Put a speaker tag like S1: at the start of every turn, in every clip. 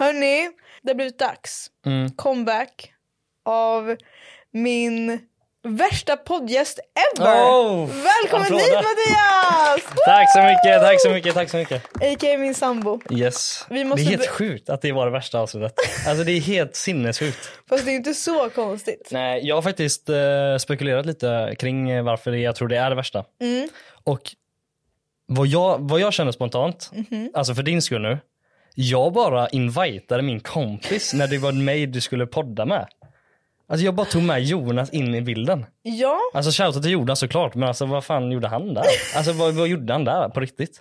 S1: Hörni, det har blivit dags.
S2: Mm.
S1: Comeback av min värsta poddgäst ever!
S2: Oh,
S1: Välkommen
S2: applåder.
S1: hit Mattias!
S2: Tack så mycket, tack så mycket, tack så mycket.
S1: A.k.a. min sambo.
S2: Yes.
S1: Vi måste
S2: det är helt sjukt att det var det värsta avsnittet. Alltså det är helt sinnessjukt.
S1: Fast det är inte så konstigt.
S2: Nej, jag har faktiskt eh, spekulerat lite kring varför jag tror det är det värsta.
S1: Mm.
S2: Och vad jag, vad jag känner spontant,
S1: Mhm.
S2: alltså för din skull nu, jag bara invitade min kompis när det var mig du skulle podda med. Alltså jag bara tog med Jonas in i bilden.
S1: Ja,
S2: Alltså shoutout till Jonas såklart, men alltså vad fan gjorde han där? Alltså vad, vad gjorde han där på riktigt?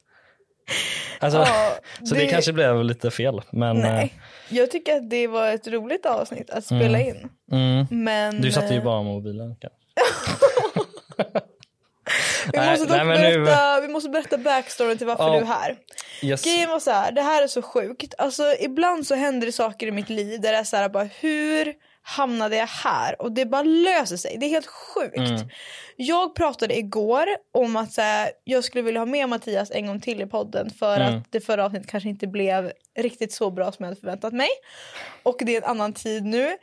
S2: Alltså,
S1: Ja,
S2: så det...
S1: det-
S2: kanske blev lite fel, men
S1: nej. Jag tycker att det var ett roligt avsnitt att spela
S2: Mm.
S1: in.
S2: eh, mm,
S1: Men
S2: du satte ju
S1: eh,
S2: bara mobilen.
S1: vi, måste dock
S2: nej, men nu-
S1: berätta, vi måste berätta backstoryn till varför
S2: Ja.
S1: du är här.
S2: Yes.
S1: Grejen var så här, det här är så sjukt. Alltså ibland så händer det saker i mitt liv där det är så här bara hur hamnade jag här? Och det bara löser sig. Det är helt sjukt.
S2: Mm.
S1: Jag pratade igår om att så här, jag skulle vilja ha med Mattias en gång till i podden för
S2: Mm.
S1: att det förra avsnittet kanske inte blev riktigt så bra som jag hade förväntat mig. Och det är en annan tid nu.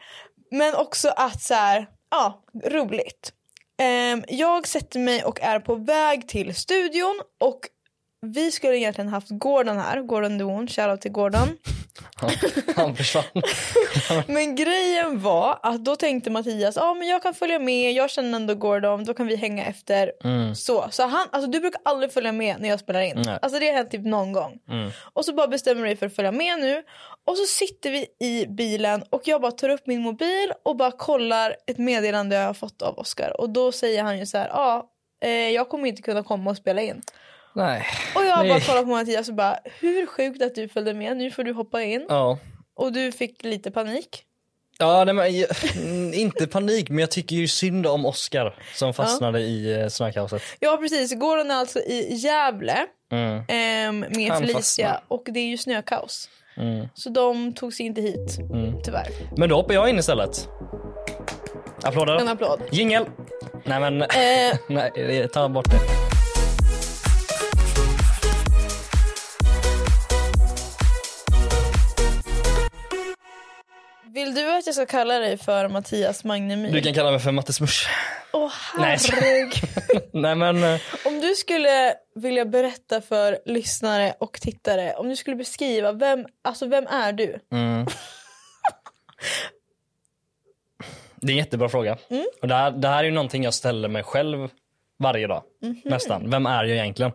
S1: Men också att så här, ja, roligt. Ehm, jag sätter mig och är på väg till studion och vi skulle egentligen haft Gordon här, Gordon Doon, shoutout till Gordon.
S2: Han försvann.
S1: Men grejen var att då tänkte Mattias, ja ah, men jag kan följa med, jag känner ändå Gordon, då kan vi hänga efter.
S2: Mm.
S1: Så, så han, alltså du brukar aldrig följa med när jag spelar in.
S2: Nej.
S1: Alltså det har hänt typ någon gång.
S2: Mm.
S1: Och så bara bestämmer du dig för att följa med nu. Och så sitter vi i bilen och jag bara tar upp min mobil och bara kollar ett meddelande jag har fått av Oscar. Och då säger han ju så här, ja, ah, eh, jag kommer inte kunna komma och spela in.
S2: Nej.
S1: Och jag bara kollar på Mattias och bara, hur sjukt att du följde med, nu får du hoppa in.
S2: Ja.
S1: Och du fick lite panik.
S2: Ja, nej, men, jag- mm, inte panik, men jag tycker ju synd om Oscar som fastnade i eh, snökaoset.
S1: Ja precis, Gordon är alltså i Gävle
S2: Mm.
S1: ehm, med
S2: Han
S1: Felicia
S2: fastnade.
S1: och det är ju snökaos.
S2: Mm.
S1: Så de tog sig inte hit,
S2: Mm.
S1: tyvärr.
S2: Men då hoppar jag in istället.
S1: En
S2: Applåder.
S1: applåd.
S2: Jingel. Nej men,
S1: Eh,
S2: nej, ta bort det.
S1: Vill du att jag ska kalla dig för Mattias Magnemyr?
S2: Du kan kalla mig för Matte Smush.
S1: Åh
S2: Nej.
S1: herregud.
S2: Nej men, eh,
S1: om du skulle vilja berätta för lyssnare och tittare, om du skulle beskriva, vem, alltså vem är du?
S2: mm. Det är en jättebra fråga.
S1: Mm.
S2: Och det, här, det här är ju någonting jag ställer mig själv varje dag.
S1: Mhm.
S2: Nästan. Vem är jag egentligen?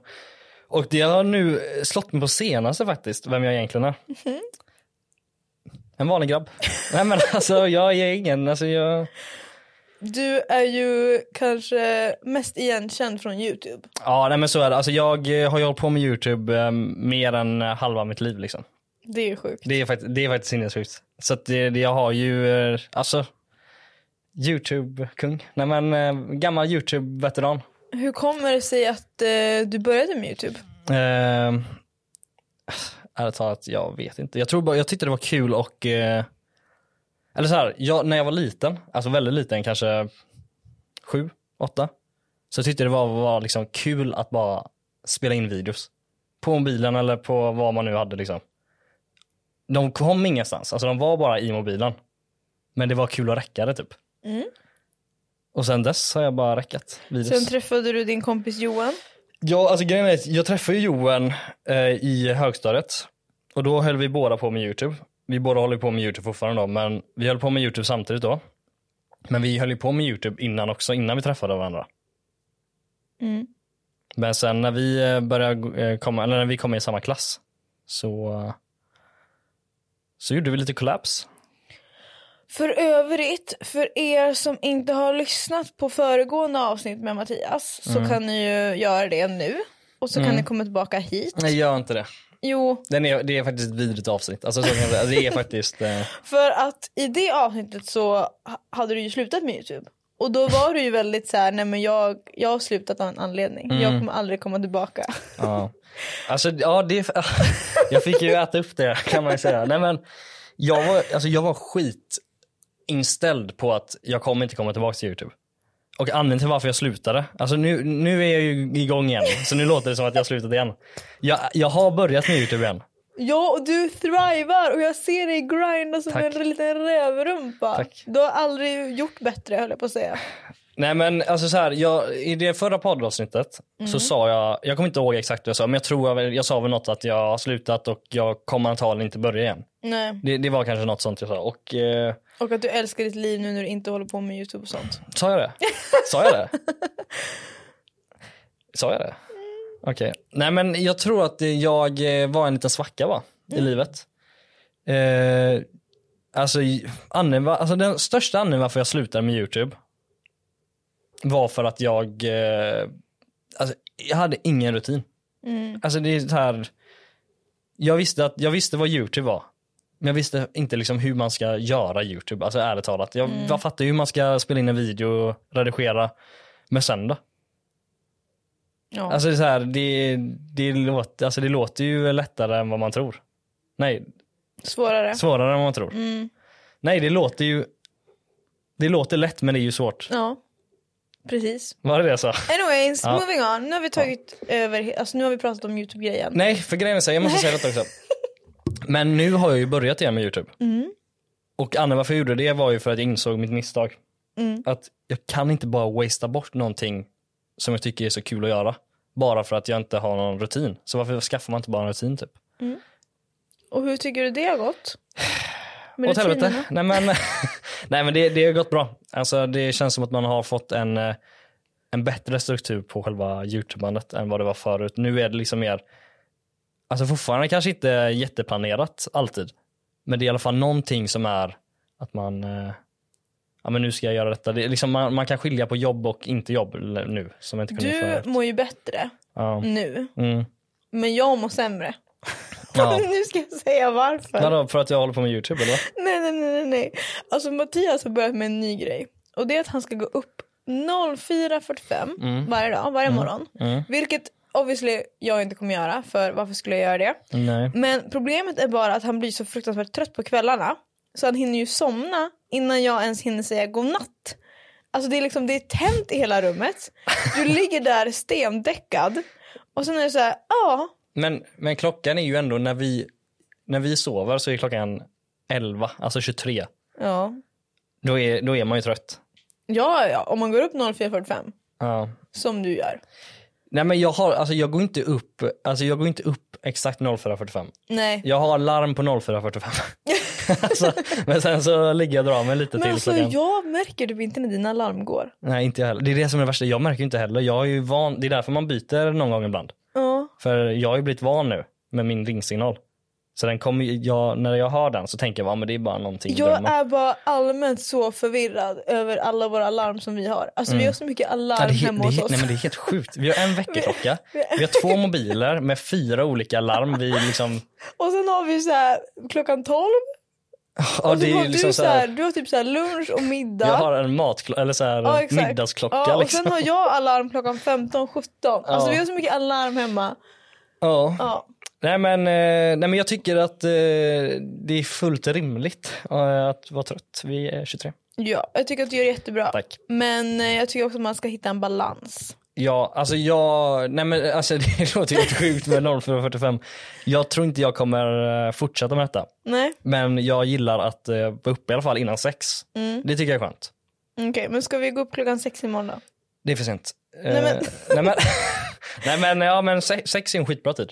S2: Och det har nu slått mig på senaste faktiskt, vem jag egentligen är.
S1: Mhm.
S2: En vanlig grabb. Nej men alltså jag är ingen, alltså jag...
S1: Du är ju kanske mest igenkänd från Youtube.
S2: Ja nej men så är det. Alltså jag eh, har ju hållit på med Youtube eh, mer än halva mitt liv liksom.
S1: Det är ju sjukt.
S2: Det är faktiskt, det är faktiskt sinnessjukt. Så att det, det, jag har ju, eh, alltså, Youtube-kung. Nej men, eh, gammal Youtube-veteran.
S1: Hur kommer det sig att eh, du började med Youtube?
S2: Ärligt talat, jag vet inte. Jag tror bara, jag tyckte det var kul och, eh, eller så här, jag, när jag var liten, alltså väldigt liten, kanske sju, åtta, så tyckte det var, var liksom kul att bara spela in videos. På mobilen eller på vad man nu hade liksom. De kom ingenstans, alltså de var bara i mobilen. Men det var kul att räcka det typ.
S1: Mm.
S2: Och sen dess har jag bara räckat videos.
S1: Sen träffade du din kompis Johan.
S2: Ja, alltså grejen är jag träffade ju Johan eh, i högstadiet och då höll vi båda på med Youtube. Vi båda håller på med Youtube fortfarande då, men vi höll på med Youtube samtidigt då. Men vi höll ju på med Youtube innan också, innan vi träffade varandra.
S1: Mm.
S2: Men sen när vi eh, började eh, komma, eller när vi kom i samma klass så, så gjorde vi lite collabs.
S1: För övrigt, för er som inte har lyssnat på föregående avsnitt med Mattias så
S2: Mm.
S1: kan ni ju göra det nu. Och så kan
S2: Mm.
S1: ni komma tillbaka hit.
S2: Nej, gör inte det.
S1: Jo,
S2: Den är, det är faktiskt ett vidrigt avsnitt. Alltså, så kan jag säga. det är faktiskt... Eh,
S1: för att i det avsnittet så ha- hade du ju slutat med Youtube. Och då var du ju väldigt så här, nej men jag, jag har slutat av en anledning.
S2: Mm.
S1: Jag kommer aldrig komma tillbaka.
S2: ja. Alltså, ja, det, jag fick ju äta upp det kan man ju säga. Nej, men, jag, var, alltså, jag var skitinställd på att jag kommer inte komma tillbaka till Youtube. Och anledningen till varför jag slutade, alltså nu, nu är jag ju igång igen, så nu låter det som att jag har slutat igen. Jag, jag har börjat med Youtube igen.
S1: Ja, och du thrivar och jag ser dig grinda som
S2: Tack.
S1: en liten rävrumpa.
S2: Tack.
S1: Du har aldrig gjort bättre höll jag på att säga.
S2: Nej men alltså så här, jag, i det förra poddavsnittet så sa jag, jag kommer inte ihåg exakt vad jag sa, men jag tror jag, jag sa väl något att jag har slutat och jag kommer antagligen inte börja igen.
S1: Nej.
S2: Det, det var kanske något sånt jag sa. Och eh,
S1: Och att du älskar ditt liv nu när du inte håller på med Youtube och sånt.
S2: sa jag det? Sa jag det? Sa jag det? Okej. Nej men jag tror att jag eh, var en liten svacka va, i livet. Eh, alltså, var- alltså den största anledningen varför jag slutade med Youtube var för att jag, eh, alltså, jag hade ingen rutin. Alltså det är så här, jag visste, att, jag visste vad Youtube var. Men jag visste inte liksom hur man ska göra Youtube, alltså ärligt talat. Jag, jag fattar ju hur man ska spela in en video och redigera. Men sen då?
S1: Ja.
S2: Alltså det, är så här, det, det, låter, alltså det låter ju lättare än vad man tror. Nej,
S1: Svårare.
S2: svårare än vad man tror. Nej, det låter ju det låter lätt men det är ju svårt.
S1: Ja. Precis.
S2: Var det det jag sa?
S1: Anyways,
S2: Ja.
S1: moving on. Nu har vi tagit över, alltså nu har vi pratat om Youtube-grejen.
S2: Nej, för grejen är så här, jag måste säga detta också. Men nu har jag ju börjat igen med Youtube. Och anledningen varför jag gjorde det var ju för att jag insåg mitt misstag. Att jag kan inte bara wastea bort någonting som jag tycker är så kul att göra. Bara för att jag inte har någon rutin. Så varför skaffar man inte bara en rutin typ?
S1: Och hur tycker du det har gått? Med
S2: Åt helvete. Nej men, nej, men det, det har gått bra. Alltså, det känns som att man har fått en, eh, en bättre struktur på själva Youtube-bandet än vad det var förut. Nu är det liksom mer, alltså fortfarande kanske inte jätteplanerat alltid. Men det är i alla fall någonting som är att man, eh, ja men nu ska jag göra detta. Det liksom, man, man kan skilja på jobb och inte jobb nu. Som inte kunde
S1: Du
S2: förut.
S1: mår ju bättre
S2: Ja.
S1: nu,
S2: Mm.
S1: men jag mår sämre.
S2: Ja.
S1: nu ska jag säga varför.
S2: Vadå, för att jag håller på med Youtube eller?
S1: Nej, nej, nej, nej. Alltså Mattias har börjat med en ny grej. Och det är att han ska gå upp 04.45 varje dag, varje morgon.
S2: Mm.
S1: Vilket obviously jag inte kommer göra, för varför skulle jag göra det?
S2: Nej.
S1: Men problemet är bara att han blir så fruktansvärt trött på kvällarna. Så han hinner ju somna innan jag ens hinner säga godnatt. Alltså det är liksom, det är tänt i hela rummet. Du ligger där stendäckad. Och sen är det så här, ja,
S2: Men, men klockan är ju ändå när vi, när vi sover så är klockan 11, alltså 23.
S1: ja.
S2: Då är, då är man ju trött.
S1: Ja, ja, om man går upp 04.45,
S2: Ja.
S1: som du gör.
S2: Nej men jag har, alltså jag går inte upp, alltså jag går inte upp exakt 04.45.
S1: Nej.
S2: Jag har larm på 04.45. alltså, men sen så ligger jag och drar mig lite
S1: Men
S2: till
S1: alltså
S2: klockan.
S1: jag märker typ inte när dina larm går.
S2: Nej inte jag heller. Det är det som är det värsta, jag märker inte heller. Jag är ju van, det är därför man byter någon gång ibland.
S1: Ja.
S2: För jag har ju blivit van nu med min ringsignal. Så den kommer, jag, när jag hör den så tänker jag, ja, men det är bara någonting
S1: Jag
S2: drömmen.
S1: är bara allmänt så förvirrad över alla våra alarm som vi har. Alltså vi har så mycket alarm
S2: Mm. Ja, det,
S1: hemma
S2: det,
S1: hos oss.
S2: nej, men det är helt sjukt. Vi har en väckarklocka, vi har två mobiler med fyra olika larm. Vi liksom,
S1: Och sen har vi så här klockan 12.
S2: ja,
S1: och
S2: det är
S1: har
S2: ju
S1: du,
S2: liksom
S1: så här, du har typ så här lunch och middag.
S2: jag har en eller så här,
S1: Ja,
S2: middagsklocka.
S1: ja, och
S2: liksom.
S1: sen har jag alarm klockan 15, 17. Alltså vi har så mycket alarm hemma.
S2: ja. Nej, men, eh, nej men jag tycker att eh, det är fullt rimligt eh, att vara trött. Vi är 23.
S1: ja, jag tycker att du gör det jättebra.
S2: Tack.
S1: Men jag tycker också att man ska hitta en balans.
S2: Ja, alltså jag, nej men alltså det låter helt sjukt med 04.45. Jag tror inte jag kommer fortsätta med detta.
S1: Nej,
S2: Men jag gillar att vara uppe i alla fall innan sex.
S1: Mm.
S2: Det tycker jag är skönt.
S1: okej. men ska vi gå upp klockan sex imorgon då?
S2: Det är för sent.
S1: Nej, men-
S2: nej, men, nej men, ja men se- sex är en skitbra tid.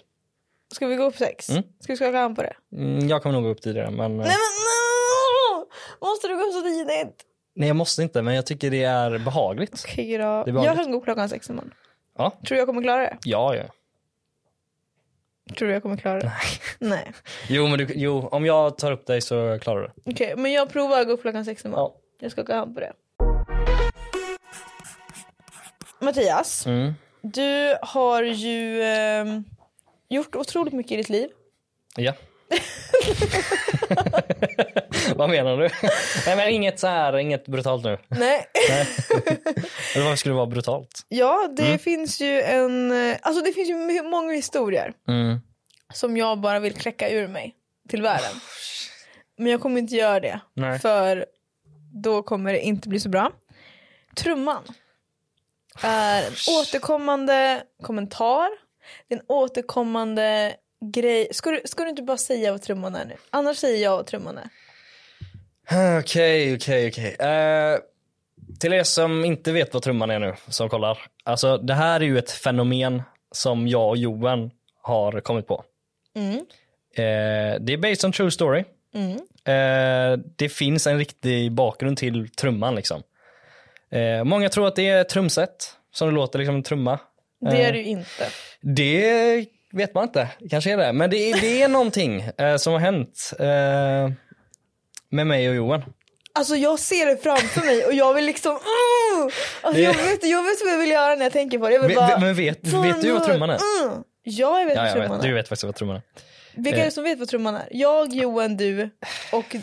S1: Ska vi gå upp sex?
S2: Mm.
S1: Ska vi skaka hand på det?
S2: Mm, jag kommer nog gå upp tidigare men eh,
S1: Nej men no! Måste du gå upp så tidigt?
S2: nej jag måste inte men jag tycker det är behagligt.
S1: Okej då. Jag kan gå upp klockan sex imorgon.
S2: Ja,
S1: Tror du jag kommer klara det?
S2: ja, ja.
S1: Tror du jag kommer klara det? Nej.
S2: Jo men du, jo, om jag tar upp dig så klarar du det.
S1: Okej, men jag provar att gå upp klockan sex imorgon.
S2: Ja.
S1: Jag ska åka hand på det. Mattias,
S2: Mm.
S1: du har ju ehm, gjort otroligt mycket i ditt liv.
S2: Ja. Vad menar du? Nej men inget så här, inget brutalt nu.
S1: Nej.
S2: Eller varför skulle det vara brutalt?
S1: Ja, det
S2: Mm.
S1: finns ju en, eh, alltså det finns ju många historier
S2: Mm.
S1: som jag bara vill kläcka ur mig till världen. Men jag kommer inte göra det,
S2: Nej.
S1: för då kommer det inte bli så bra. Trumman är en återkommande kommentar, det är en återkommande grej. Ska du, ska du inte bara säga vad trumman är nu? Annars säger jag vad trumman är.
S2: Okej, okej, okej. Eh, Till er som inte vet vad trumman är nu, som kollar. Alltså det här är ju ett fenomen som jag och Johan har kommit på.
S1: Mm.
S2: Eh, det är based on true story.
S1: Mm.
S2: Eh, det finns en riktig bakgrund till trumman liksom. Eh, många tror att det är trumset, som det låter liksom en trumma.
S1: Det är det ju inte.
S2: Det vet man inte, kanske är det. Men det är, det är någonting eh, som har hänt eh, med mig och Johan.
S1: Alltså jag ser det framför mig och jag vill liksom uh! alltså, jag, vet, jag vet vad jag vill göra när jag tänker på det. Jag vill
S2: Men-
S1: bara,
S2: men vet- vet du vad trumman är?
S1: Uh! Ja jag vet
S2: Ja,
S1: vad
S2: jag
S1: trumman
S2: vet,
S1: är.
S2: du vet faktiskt vad trumman är.
S1: Vilka är det som vet vad trumman är? Jag, Johan, du och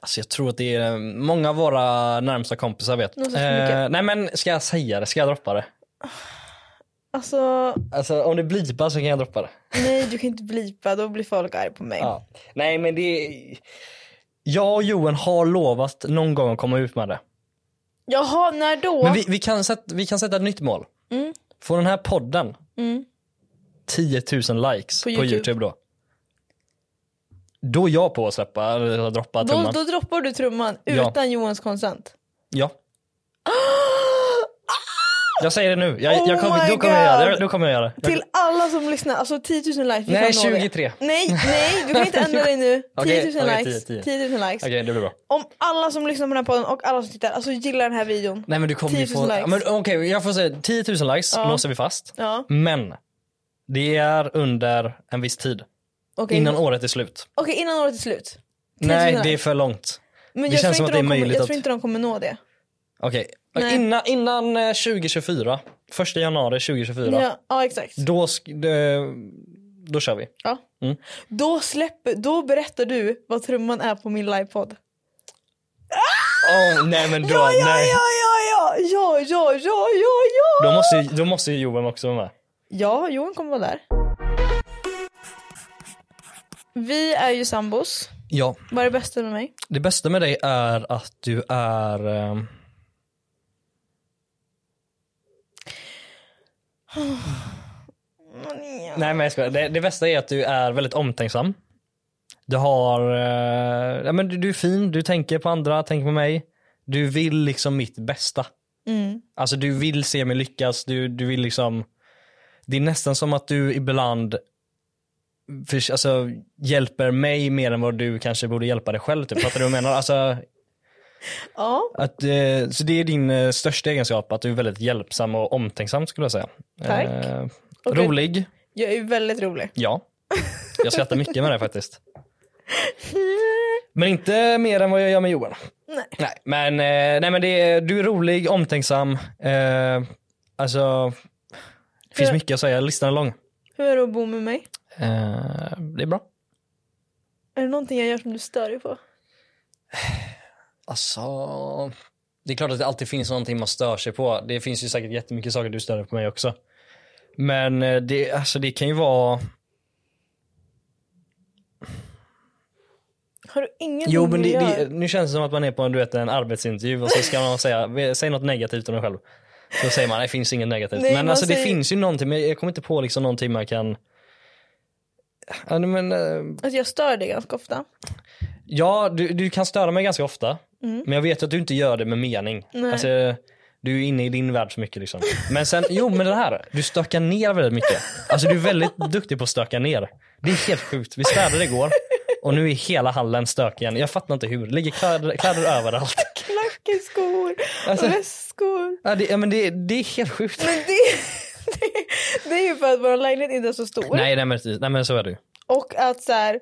S2: Alltså jag tror att det är många av våra närmsta kompisar vet.
S1: Mycket.
S2: nej men ska jag säga det? Ska jag droppa det?
S1: Alltså
S2: Alltså om det blipar så kan jag droppa det.
S1: nej du kan inte blipa då blir folk arga på mig.
S2: Ja. Nej men det är... Jag och Johan har lovat någon gång att komma ut med det.
S1: Jaha när då?
S2: Men vi, vi, kan, sätta, vi kan sätta ett nytt mål.
S1: Mm.
S2: Får den här podden
S1: Mm.
S2: 10 000 likes
S1: På
S2: på
S1: YouTube.
S2: YouTube, då. Då är jag på att släppa, eller droppa
S1: då,
S2: trumman.
S1: då droppar du trumman
S2: Ja.
S1: utan Johans konsent.
S2: Ja. Jag säger det nu. Jag, jag
S1: Oh
S2: kommer,
S1: my
S2: då kommer jag göra det. Då kommer jag göra det. Jag,
S1: Till alla som lyssnar, alltså 10 000 likes.
S2: Nej,
S1: kan nå det.
S2: 23.
S1: Nej, nej du kan inte ändra dig nu. 10
S2: Okej,
S1: 000
S2: okej,
S1: likes.
S2: 10,
S1: 10 000 likes.
S2: Okej, det blir bra.
S1: Om alla som lyssnar på den här podden och alla som tittar, alltså gillar den här videon.
S2: Nej men du kommer ju
S1: 10 000
S2: få...
S1: likes.
S2: Men Okej, jag får säga 10 000 likes
S1: Ja.
S2: låser vi fast.
S1: Ja,
S2: Men det är under en viss tid.
S1: okej.
S2: Innan året är slut.
S1: Okej, innan året är slut. 10 000
S2: Nej, det är för långt.
S1: Men
S2: det
S1: jag
S2: känns
S1: tror
S2: som
S1: inte
S2: att det är
S1: de kommer,
S2: möjligt
S1: Jag tror inte de kommer nå det.
S2: Okej,
S1: Nej.
S2: innan, innan eh, 2024, första januari 2024,
S1: Ja, ja exakt.
S2: då, då kör vi.
S1: Ja.
S2: Mm.
S1: Då, släpper, då berättar du vad trumman är på min livepodd.
S2: Åh, nej men då,
S1: Ja, ja,
S2: nej.
S1: ja, ja, ja, ja, ja, ja, ja.
S2: Då måste, då måste ju Johan också vara med.
S1: Ja, Johan kommer vara där. Vi är ju sambos.
S2: Ja.
S1: Vad är det bästa med mig?
S2: Det bästa med dig är att du är... ehm, Nej men jag skojar. Det, det bästa är att du är väldigt omtänksam. Du har, eh, ja men du, du är fin, du tänker på andra, tänker på mig. Du vill liksom mitt bästa.
S1: Mm.
S2: Alltså du vill se mig lyckas, du, du vill liksom, det är nästan som att du ibland för, alltså, hjälper mig mer än vad du kanske borde hjälpa dig själv. Typ. Fattar du vad jag menar? Alltså,
S1: Ja,
S2: att, eh, så det är din eh, största egenskap, att du är väldigt hjälpsam och omtänksam skulle jag säga.
S1: Tack.
S2: Eh. Rolig,
S1: jag är väldigt rolig.
S2: ja. Jag skrattar mycket med det faktiskt. Men inte mer än vad jag gör med Johan.
S1: Nej.
S2: Nej, men, eh, nej, men det är, du är rolig, omtänksam. Eh, alltså, det finns mycket att säga, listan är lång.
S1: Hur är det att bo med mig?
S2: Eh, det är bra.
S1: Är det någonting jag gör som du stör dig på?
S2: Alltså, det är klart att det alltid finns någonting man stör sig på. Det finns ju säkert jättemycket saker du stör dig på mig också. Men eh, det, alltså, det kan ju vara...
S1: Har du ingenting
S2: Jo men det, det, nu känns det som att man är på en, du vet, en arbetsintervju och så ska man säga, säg något negativt om dig själv. Då säger man, det finns inget negativt.
S1: Nej,
S2: men alltså det
S1: säger-
S2: finns ju någonting, men jag kommer inte på liksom någonting man kan... Ja, men, eh,
S1: Alltså jag stör dig ganska ofta.
S2: ja du, du kan störa mig ganska ofta.
S1: Mm.
S2: Men jag vet att du inte gör det med mening.
S1: Nej.
S2: Alltså, du är inne i din värld så mycket liksom. Men sen, jo men det här, du stökar ner väldigt mycket. Alltså du är väldigt duktig på att stöka ner. Det är helt sjukt. Vi städade igår och nu är hela hallen stökig igen. Jag fattar inte hur. Det ligger kläder, kläder överallt.
S1: Klackeskor,
S2: Alltså-
S1: väskor.
S2: Ja, det, ja, men det, det är helt sjukt.
S1: Men det, det, det är ju för att vår lägenhet inte är så stor.
S2: Nej, nej, men, nej men så är det ju.
S1: Och att så här,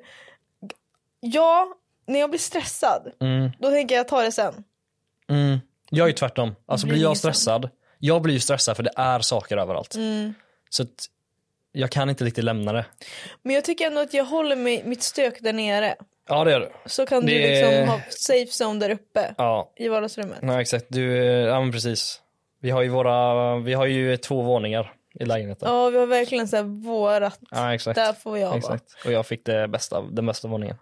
S1: ja, när jag blir stressad,
S2: Mm,
S1: då tänker jag ta det sen.
S2: mm. Jag är ju tvärtom. Alltså
S1: Blir
S2: jag stressad, jag blir ju stressad för det är saker överallt.
S1: Mm.
S2: Så jag kan inte riktigt lämna det.
S1: Men jag tycker ändå att jag håller mig, mitt stök där nere.
S2: Ja det gör du.
S1: Så kan du
S2: Det-
S1: liksom ha safe zone där uppe
S2: Ja,
S1: i vardagsrummet.
S2: ja exakt. Du, ja men precis. Vi har ju våra, vi har ju två våningar i lägenheten.
S1: Ja vi har verkligen så här vårat,
S2: Ja exakt.
S1: där får jag vara.
S2: exakt. Och jag fick det bästa, den bästa våningen.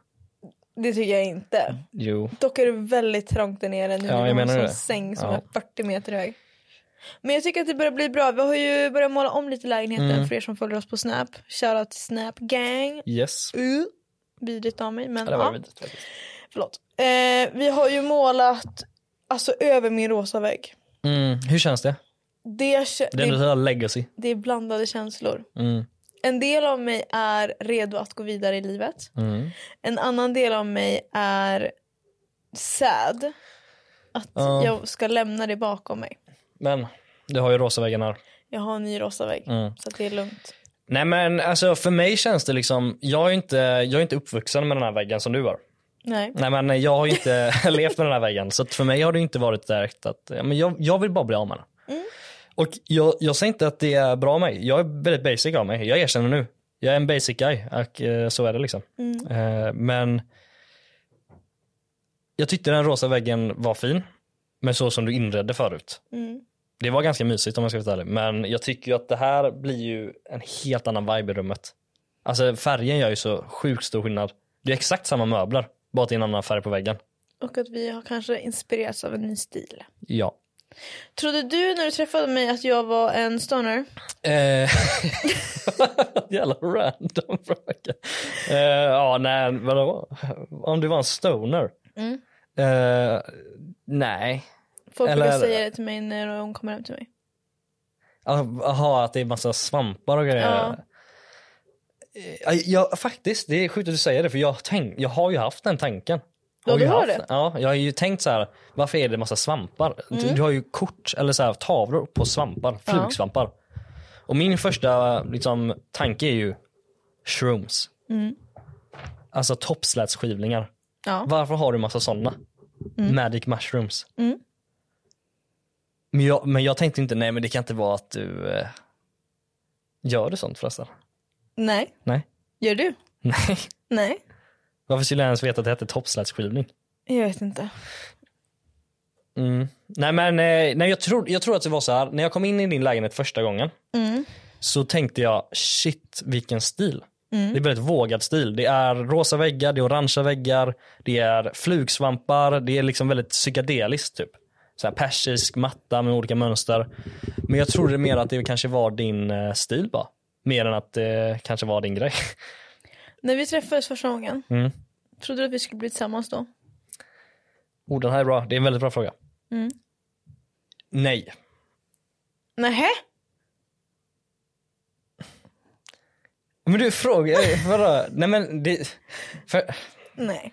S1: Det tycker jag inte.
S2: Jo.
S1: Dock är det väldigt trångt där nere nu.
S2: Ja, jag menar det.
S1: säng som
S2: Ja.
S1: är 40 meter hög. Men jag tycker att det börjar bli bra. Vi har ju börjat måla om lite lägenheten
S2: Mm.
S1: för er som följer oss på Snap. Shoutout till Snap Gang.
S2: Yes.
S1: Uh, vidrigt av mig men
S2: Ja, det var
S1: ja,
S2: vidrigt faktiskt.
S1: förlåt. Eh, vi har ju målat alltså över min rosa vägg.
S2: Mm. Hur känns det?
S1: Det,
S2: Det är
S1: det,
S2: sådär legacy.
S1: det är blandade känslor.
S2: Mm.
S1: En del av mig är redo att gå vidare i livet.
S2: Mm.
S1: En annan del av mig är sad. Att
S2: Ja.
S1: jag ska lämna det bakom mig.
S2: Men du har ju rosa väggen här.
S1: Jag har en ny rosa vägg.
S2: Mm.
S1: Så det är lugnt.
S2: Nej men alltså för mig känns det liksom, jag är inte, jag är inte uppvuxen med den här väggen som du var.
S1: Nej.
S2: Nej men jag har ju inte levt med den här väggen så för mig har det inte varit direkt att, men jag, jag vill bara bli av med den. Och jag, jag säger inte att det är bra av mig, jag är väldigt basic av mig, jag erkänner nu. Jag är en basic guy och eh, så är det liksom.
S1: Mm.
S2: Eh, men jag tyckte den rosa väggen var fin, men så som du inredde förut.
S1: Mm.
S2: Det var ganska mysigt om jag ska vara ärlig, men jag tycker ju att det här blir ju en helt annan vibe i rummet. Alltså färgen gör ju så sjukt stor skillnad. Det är exakt samma möbler, bara att det är en annan färg på väggen.
S1: Och att vi har kanske inspirerats av en ny stil.
S2: Ja.
S1: Trodde du när du träffade mig att jag var en stoner?
S2: Eh, jävla random fråga. Eh, ja, nej, vadå? Om du var en stoner?
S1: Mm.
S2: Eh, nej.
S1: Folk
S2: Eller-
S1: brukar säga det till mig när hon kommer hem till mig.
S2: Jaha, att det är massa svampar och grejer.
S1: Ja.
S2: Eh, Ja, faktiskt, det är sjukt att du säger det för jag, tänk, jag har ju haft den tanken.
S1: Ja, du har det?
S2: Ja, jag har ju tänkt så här, varför är det massa svampar? Du, du har ju kort eller så här, tavlor på svampar,
S1: Mm. Ja.
S2: flugsvampar. Och min första liksom, tanke är ju shrooms.
S1: Mm.
S2: Alltså toppslätskivlingar.
S1: Ja.
S2: Varför har du massa sådana? Magic mushrooms.
S1: Mm.
S2: Men, jag, men jag tänkte inte, nej men det kan inte vara att du eh, gör du sånt förresten?
S1: Nej.
S2: Nej.
S1: Gör du?
S2: Nej.
S1: Nej.
S2: Varför skulle jag ens veta att det hette toppslätskivling?
S1: Jag vet inte.
S2: Mm. Nej men eh, nej, jag, tror, jag tror att det var så här, när jag kom in i din lägenhet första gången
S1: Mm.
S2: så tänkte jag shit vilken stil. Det är väldigt vågad stil. Det är rosa väggar, det är orangea väggar, det är flugsvampar, det är liksom väldigt psykedeliskt typ. Så här persisk matta med olika mönster. Men jag trodde mer att det kanske var din eh, stil bara. Mer än att det kanske var din grej.
S1: När vi träffades första gången,
S2: Mm.
S1: trodde du att vi skulle bli tillsammans då?
S2: Oh, den här är bra. Det är en väldigt bra fråga.
S1: Mm.
S2: Nej.
S1: Nähä?
S2: Men du frågar, vadå? Nej men det, för,
S1: Nej.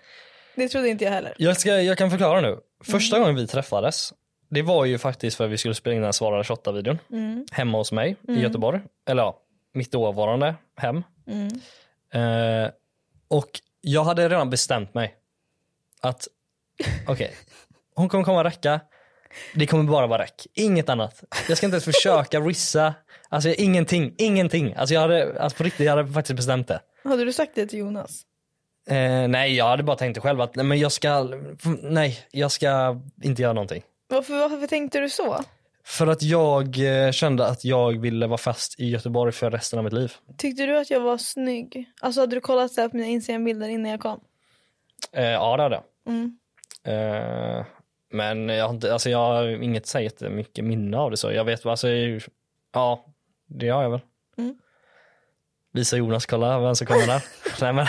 S1: Det trodde inte jag heller.
S2: jag, ska, jag kan förklara nu. Första gången vi träffades, det var ju faktiskt för att vi skulle spela in den Svara 28-videon.
S1: Mm.
S2: Hemma hos mig i Göteborg. Eller ja, mitt dåvarande hem. Eh, och jag hade redan bestämt mig att okej, hon kommer komma räcka. Det kommer bara vara räck, inget annat. Jag ska inte ens försöka rissa. Alltså ingenting, ingenting. Alltså jag hade, alltså på riktigt, jag hade faktiskt bestämt det.
S1: Hade du sagt det till Jonas?
S2: Eh, nej, jag hade bara tänkt det själv att nej, men jag ska, nej, jag ska inte göra någonting.
S1: Varför, varför tänkte du så?
S2: För att jag eh, kände att jag ville vara fast i Göteborg för resten av mitt liv.
S1: Tyckte du att jag var snygg? Alltså hade du kollat så på mina Instagram-bilder innan jag kom?
S2: Eh, ja, det hade jag.
S1: Mm.
S2: Eh, men jag har, inte, alltså jag har inget så jättemycket minne av det så. Jag vet alltså, ja, det har jag väl.
S1: Mm.
S2: Visa Jonas, kolla vem som kommer där. Nej, men,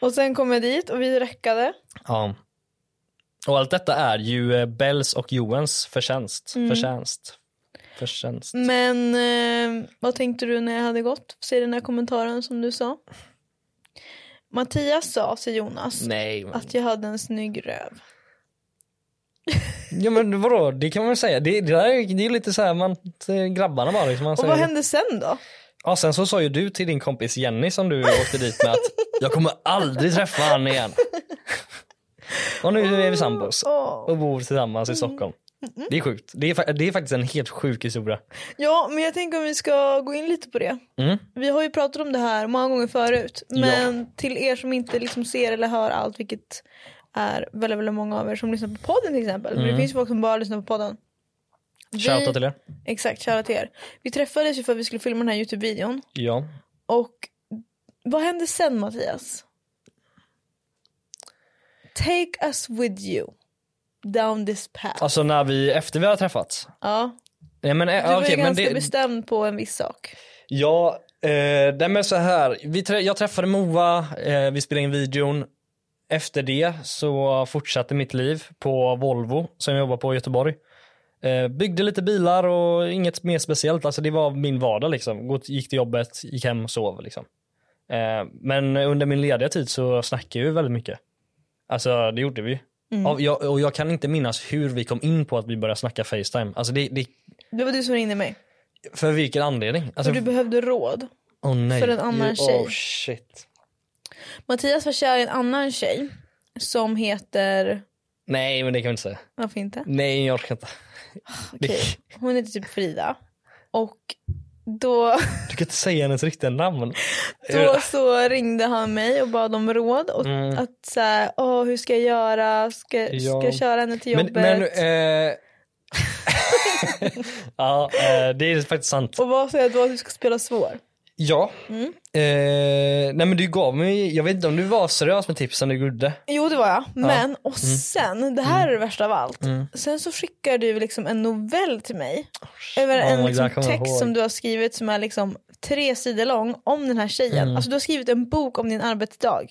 S1: Och sen kom jag dit och vi räckade.
S2: ja. Och allt detta är ju eh, Bells och Johans förtjänst.
S1: Mm.
S2: Förtjänst. Förtjänst.
S1: Men eh, vad tänkte du när jag hade gått? Se den här kommentaren som du sa. Mattias sa till Jonas
S2: Nej, men,
S1: att jag hade en snygg röv.
S2: ja, men vadå, det kan man väl säga. Det, det, där är, det är lite så här, man, grabbarna bara. Liksom, man
S1: Och
S2: säger,
S1: vad hände sen då?
S2: Ja, sen så sa ju du till din kompis Jenny som du åkte dit med att jag kommer aldrig träffa han igen. Och nu är vi sambos och bor tillsammans i Stockholm. Det är sjukt. Det är, det är faktiskt en helt sjuk historia.
S1: Ja, men jag tänker om vi ska gå in lite på det.
S2: Mm.
S1: Vi har ju pratat om det här många gånger förut. Men till er som inte liksom ser eller hör allt, vilket är väldigt, väldigt många av er som lyssnar på podden till exempel. Men det finns ju folk som bara lyssnar på podden. Vi-
S2: Shoutout till er.
S1: Exakt, shoutout till er. Vi träffades ju för att vi skulle filma den här Youtube-videon.
S2: Ja.
S1: Och vad hände sen Mattias? Take us with you down this path.
S2: Alltså när vi, efter vi har träffats.
S1: ja,
S2: Ja, men,
S1: du
S2: eh,
S1: var
S2: okej,
S1: ju
S2: men
S1: ganska
S2: det,
S1: bestämd på en viss sak.
S2: Ja, eh, det med så här. Vi trä- jag träffade Moa, eh, vi spelade in videon. Efter det så fortsatte mitt liv på Volvo som jag jobbar på i Göteborg. Eh, byggde lite bilar och inget mer speciellt. Alltså det var min vardag liksom. Gick till jobbet, gick hem och sov liksom. Eh, men under min lediga tid så snackade jag ju väldigt mycket. Alltså det gjorde vi. Ja, jag, och jag kan inte minnas hur vi kom in på att vi började snacka Facetime. Alltså det, det,
S1: Det var du som ringde mig.
S2: för vilken anledning? Alltså,
S1: För du behövde råd.
S2: åh nej.
S1: för en annan
S2: Ju-
S1: tjej.
S2: Oh shit.
S1: Mattias var kär i en annan tjej som heter,
S2: Nej men det kan vi inte säga.
S1: varför inte?
S2: Nej jag orkar inte.
S1: Okej, hon heter typ Frida. Och då,
S2: Du kan inte säga hennes riktiga namn.
S1: då så ringde han mig och bad om råd. Och
S2: Mm.
S1: att så här, åh hur ska jag göra? Ska,
S2: Ja.
S1: ska jag köra henne till
S2: Men,
S1: jobbet?
S2: men eh... ja, eh, det är faktiskt sant.
S1: Och vad säger du att du ska spela svår?
S2: Ja.
S1: Mm.
S2: Eh, nej men du gav mig, jag vet inte om du var seriös med tipsen du gjorde.
S1: Jo det var jag. Men
S2: Mm.
S1: och sen, det här är det värsta av allt. Sen så skickar du liksom en novell till mig. över
S2: Oh
S1: en
S2: my
S1: liksom
S2: God,
S1: text som du har skrivit som är liksom tre sidor lång om den här tjejen.
S2: Mm.
S1: Alltså du har skrivit en bok om din arbetsdag.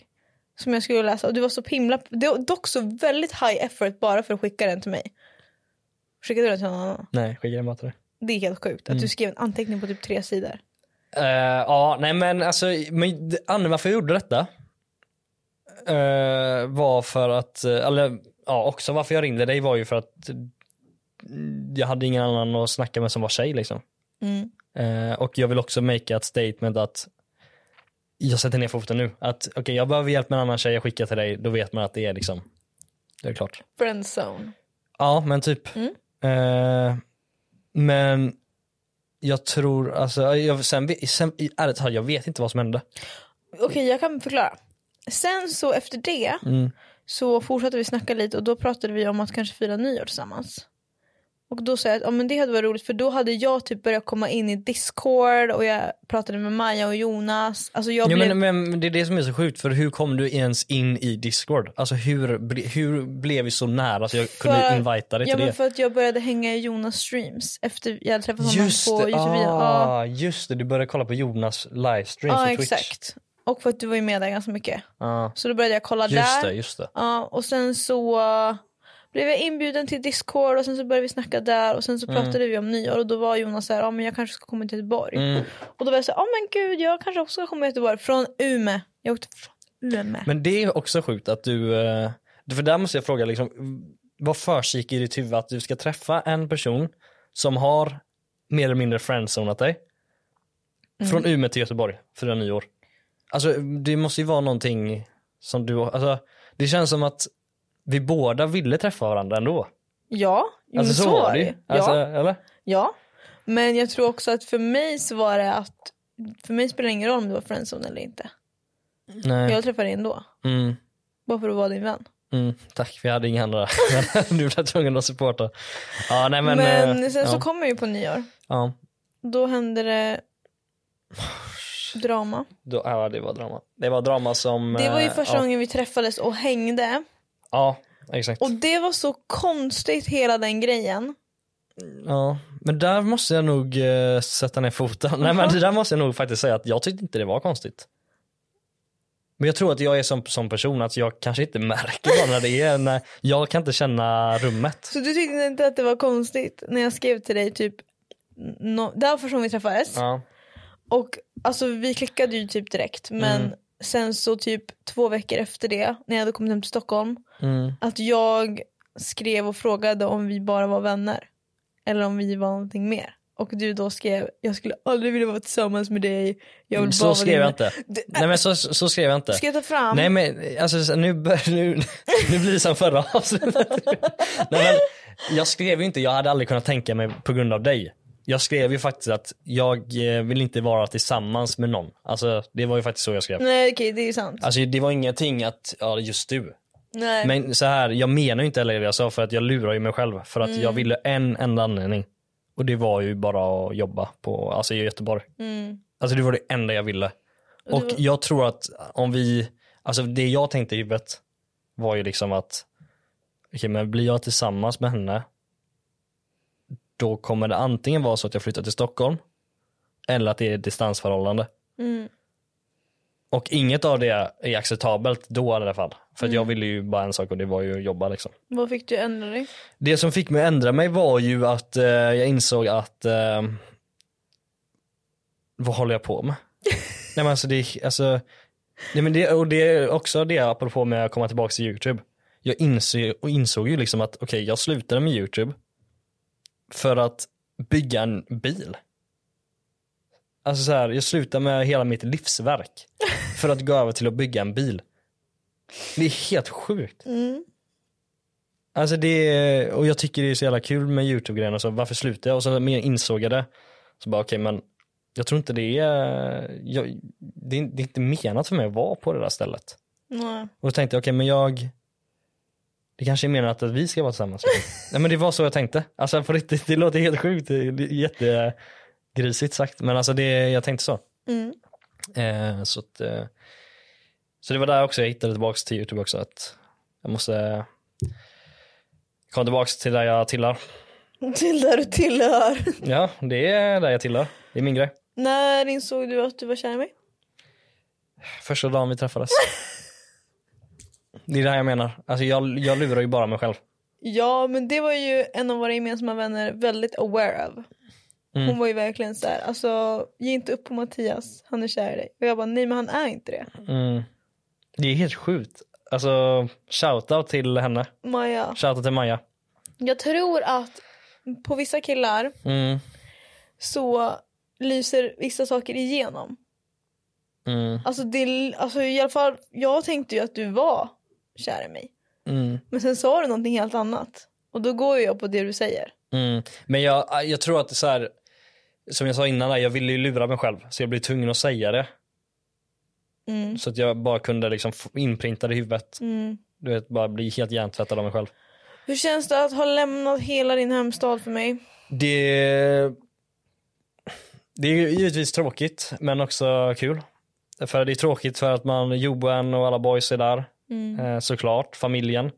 S1: Som jag skulle läsa och du var så himla, det var dock så väldigt high effort bara för att skicka den till mig. Skickade du den till någon annan?
S2: Nej, skicka den bara till dig.
S1: Det är helt sjukt
S2: Mm.
S1: att du skrev en anteckning på typ tre sidor.
S2: Eh, ja, nej men alltså, men, anledningen varför jag gjorde detta eh, var för att, eh, eller ja också varför jag ringde dig var ju för att mm, jag hade ingen annan att snacka med som var tjej liksom.
S1: Mm.
S2: Eh, och jag vill också make ett statement att jag sätter ner foten nu. Att okej, jag behöver hjälp med en annan tjej, jag skickar till dig, då vet man att det är liksom, det är klart.
S1: Friendzone.
S2: Ja, men typ.
S1: Mm.
S2: Men jag tror, alltså, jag, sen, sen, ärligt talat, jag vet inte vad som hände.
S1: Okej jag kan förklara. Sen så efter det
S2: Mm.
S1: så fortsatte vi snacka lite och då pratade vi om att kanske fira nyår tillsammans. Och då sa jag att ja, men det hade varit roligt för då hade jag typ börjat komma in i discord och jag pratade med Maja och Jonas. Alltså jag
S2: Ja,
S1: blev...
S2: men, men det är det som är så sjukt, för hur kom du ens in i Discord? Alltså hur, ble- hur blev vi så nära så jag kunde
S1: För-
S2: invita dig
S1: Ja
S2: till
S1: men
S2: det?
S1: för att jag började hänga i Jonas streams efter jag hade träffat honom
S2: Just
S1: på
S2: det,
S1: Youtube. Ja,
S2: ah, just det, du började kolla på Jonas livestreams
S1: ja
S2: på Twitch.
S1: exakt. Och för att du var ju med där ganska mycket.
S2: Ah,
S1: Så då började jag kolla
S2: just
S1: där.
S2: det, just det.
S1: Ja, och sen så blev jag inbjuden till Discord och sen så började vi snacka där och sen så pratade vi om nyår och då var Jonas såhär, ja men jag kanske ska komma till Göteborg.
S2: Mm.
S1: Och då var jag såhär, ja men gud jag kanske också ska komma till Göteborg från Umeå. Jag åkte från Umeå.
S2: Men det är också sjukt att du, eh, för där måste jag fråga liksom, vad försiggick i ditt huvud att du ska träffa en person som har mer eller mindre friendzonat dig
S1: Mm.
S2: från Umeå till Göteborg för nyår. Alltså det måste ju vara någonting som du, alltså det känns som att vi båda ville träffa varandra ändå.
S1: Ja,
S2: Alltså
S1: men
S2: så var det ju.
S1: Ja,
S2: Alltså, eller?
S1: ja. Men jag tror också att för mig så var det att för mig spelar det ingen roll om du var friendzone eller inte.
S2: Nej.
S1: Jag träffade dig ändå.
S2: Mm.
S1: Bara för att vara din vän.
S2: Mm, tack, vi hade inga andra. du blev tvungen att supporta. Ja, nej men.
S1: Men,
S2: eh,
S1: sen så
S2: ja,
S1: kom jag ju på nyår.
S2: ja.
S1: Då hände det drama.
S2: Då, ja, det var drama. Det var drama som...
S1: Det var ju
S2: eh,
S1: första
S2: ja.
S1: gången vi träffades och hängde.
S2: Ja, exakt.
S1: Och det var så konstigt hela den grejen.
S2: Ja, men där måste jag nog eh, sätta ner foten. Nej men det där måste jag nog faktiskt säga att jag tyckte inte det var konstigt. Men jag tror att jag är som, som person att jag kanske inte märker när det är, när jag kan inte känna rummet.
S1: Så du tyckte inte att det var konstigt när jag skrev till dig typ, no, det var första gången vi träffades.
S2: Ja.
S1: Och alltså vi klickade ju typ direkt men
S2: Mm.
S1: Sen så typ två veckor efter det när jag hade kommit hem till Stockholm
S2: Mm.
S1: att jag skrev och frågade om vi bara var vänner. Eller om vi var någonting mer. Och du då skrev, jag skulle aldrig vilja vara tillsammans med dig. Jag vill bara
S2: Så
S1: vara
S2: skrev jag
S1: vän."
S2: inte.
S1: Det-
S2: Nej men så, så skrev jag inte.
S1: Ska jag ta fram?
S2: Nej men alltså så- nu, nu, nu blir det som förra avsnittet. Nej, men, jag skrev ju inte, jag hade aldrig kunnat tänka mig på grund av dig. Jag skrev ju faktiskt att jag eh, vill inte vara tillsammans med någon. Alltså det var ju faktiskt så jag skrev.
S1: Nej okej det är ju sant.
S2: Alltså det var ingenting att, ja just du.
S1: Nej.
S2: Men så här, jag menar ju inte heller det jag sa för att jag lurar ju mig själv. För att jag ville en enda anledning. Och det var ju bara att jobba på, alltså i Göteborg.
S1: Mm.
S2: Alltså det var det enda jag ville. Och
S1: var-
S2: jag tror att om vi, alltså det jag tänkte i huvudet var ju liksom att, okej men blir jag tillsammans med henne, då kommer det antingen vara så att jag flyttar till Stockholm, eller att det är distansförhållande.
S1: Mm.
S2: Och inget av det är acceptabelt då i alla fall. För att
S1: Mm.
S2: jag ville ju bara en sak och det var ju att jobba liksom.
S1: Vad fick du ändra dig?
S2: Det som fick mig att ändra mig var ju att eh, jag insåg att eh, vad håller jag på med? nej men alltså det, alltså, nej men det, och det är också det apropå med att komma tillbaka till YouTube. Jag insåg, och insåg ju liksom att okej jag slutade med YouTube för att bygga en bil. Alltså så här, jag slutade med hela mitt livsverk för att gå över till att bygga en bil. Det är helt sjukt.
S1: Mm.
S2: Alltså det är, och jag tycker det är så jävla kul med YouTube-grejen, alltså varför slutar jag? Och så insåg jag det. Så bara okej men jag tror inte det är, jag, det är, det är inte menat för mig att vara på det där stället.
S1: Nej.
S2: Och då tänkte jag okej men jag, det kanske är menat att vi ska vara tillsammans. Nej men det var så jag tänkte. Alltså på riktigt, det låter helt sjukt, det är jättegrisigt sagt. Men alltså det, jag tänkte så.
S1: Mm.
S2: Eh, så att, eh, så det var där också jag hittade tillbaka till YouTube också att jag måste komma tillbaka till där jag tillhör.
S1: Till där du tillhör.
S2: Ja, det är där jag tillhör. Det är min grej.
S1: När insåg du att du var kär i mig?
S2: Första dagen vi träffades. Det är det här jag menar. Alltså jag, jag lurar ju bara mig själv.
S1: Ja men det var ju en av våra gemensamma vänner väldigt aware of. Hon
S2: Mm.
S1: var ju verkligen så här, alltså ge inte upp på Mattias, han är kär i dig. Och jag bara nej men han är inte det.
S2: Mm. Det är helt sjukt. Alltså shoutout till henne.
S1: Maja.
S2: Shoutout till Maja.
S1: Jag tror att på vissa killar
S2: Mm.
S1: så lyser vissa saker igenom.
S2: Mm.
S1: Alltså, det, alltså i alla fall, jag tänkte ju att du var kär i mig.
S2: Mm.
S1: Men sen sa du någonting helt annat. Och då går ju jag på det du säger.
S2: Mm. Men jag, jag tror att det är så här, som jag sa innan, jag ville ju lura mig själv. Så jag blev tvungen att säga det.
S1: Mm.
S2: Så att jag bara kunde liksom inprinta det i huvudet.
S1: Mm.
S2: Du vet, bara bli helt hjärntvättad av mig själv.
S1: Hur känns det att ha lämnat hela din hemstad för mig?
S2: Det, det är givetvis tråkigt, men också kul. För det är tråkigt för att man, Johan och alla boys är där,
S1: Mm.
S2: eh, såklart, familjen.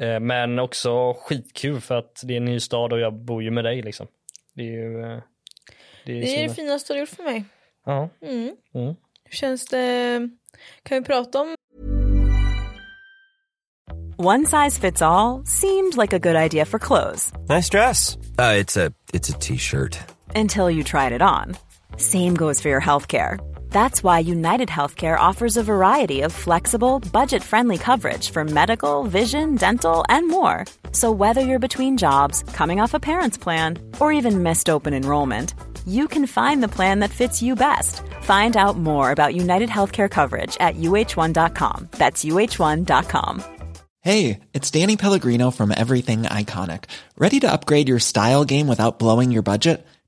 S2: Eh, Men också skitkul för att det är en ny stad och jag bor ju med dig liksom. Det är ju... eh, Det är,
S1: Det är det finaste du har gjort för mig.
S2: Ja.
S1: Mm.
S2: Mm.
S1: Hur känns det? Kan vi prata om
S3: One size fits all seemed like a good idea for clothes
S4: Nice dress. Uh, it's a it's a t-shirt.
S3: until you tried it on. Same goes for your healthcare. That's why United Healthcare offers a variety of flexible, budget friendly coverage for medical, vision, dental, and more. So, whether you're between jobs, coming off a parent's plan, or even missed open enrollment, you can find the plan that fits you best. Find out more about United Healthcare coverage at uh1.com. That's uh1.com.
S5: Hey, it's Danny Pellegrino from Everything Iconic. Ready to upgrade your style game without blowing your budget?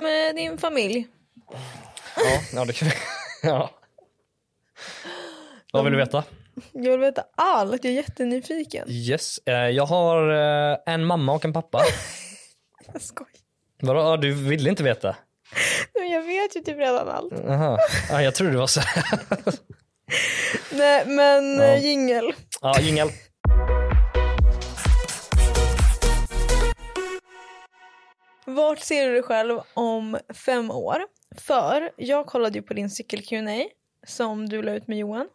S1: Med din familj?
S2: Ja, ja det kan vi. ja. Vad vill du veta?
S1: Jag vill veta allt, jag är jättenyfiken.
S2: Yes, eh, jag har eh, en mamma och en pappa.
S1: Jag skojar.
S2: Vadå, du vill inte veta?
S1: Men jag vet ju typ redan allt.
S2: Aha. Ja, jag trodde det var så.
S1: Nej men
S2: Ja.
S1: ja. jingel.
S2: ja, jingel.
S1: Vart ser du dig själv om fem år? För jag kollade ju på din cykel Q&A som du la ut med Johan.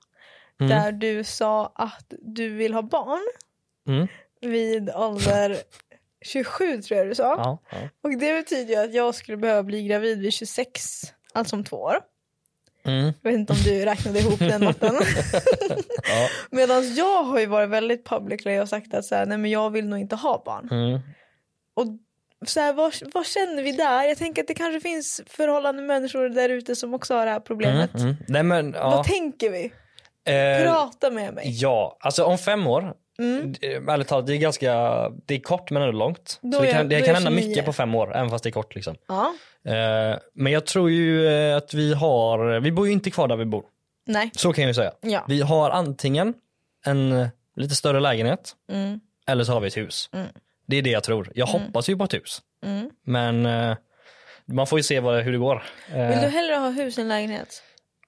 S1: Där du sa att du vill ha barn
S2: Mm.
S1: vid ålder 27 tror jag du sa.
S2: Ja, ja.
S1: Och det betyder ju att jag skulle behöva bli gravid vid 26, alltså om två år.
S2: Mm.
S1: Jag vet inte om du räknade ihop den matten.
S2: Ja.
S1: Medan jag har ju varit väldigt publicly och sagt att så här, nej men jag vill nog inte ha barn.
S2: Mm.
S1: Och så här, vad, vad känner vi där? Jag tänker att det kanske finns förhållande människor där ute som också har det här problemet.
S2: Mm. Mm. Nej men ja.
S1: Vad tänker vi?
S2: Eh,
S1: Prata med mig.
S2: Ja, alltså om fem år,
S1: Mm.
S2: mm. ärligt talat, det är ganska, det är kort men ändå långt.
S1: Då
S2: så det kan, det kan hända
S1: 29.
S2: mycket på fem år, även fast det är kort liksom.
S1: Ja.
S2: Eh, men jag tror ju eh, att vi har, vi bor ju inte kvar där vi bor.
S1: Nej.
S2: Så kan jag säga.
S1: Ja.
S2: Vi har antingen en eh, lite större lägenhet
S1: Mm.
S2: eller så har vi ett hus.
S1: Mm.
S2: Det är det jag tror. Jag hoppas ju på ett hus.
S1: Mm.
S2: Men eh, man får ju se vad, hur det går. Eh,
S1: Vill du hellre ha hus än lägenhet?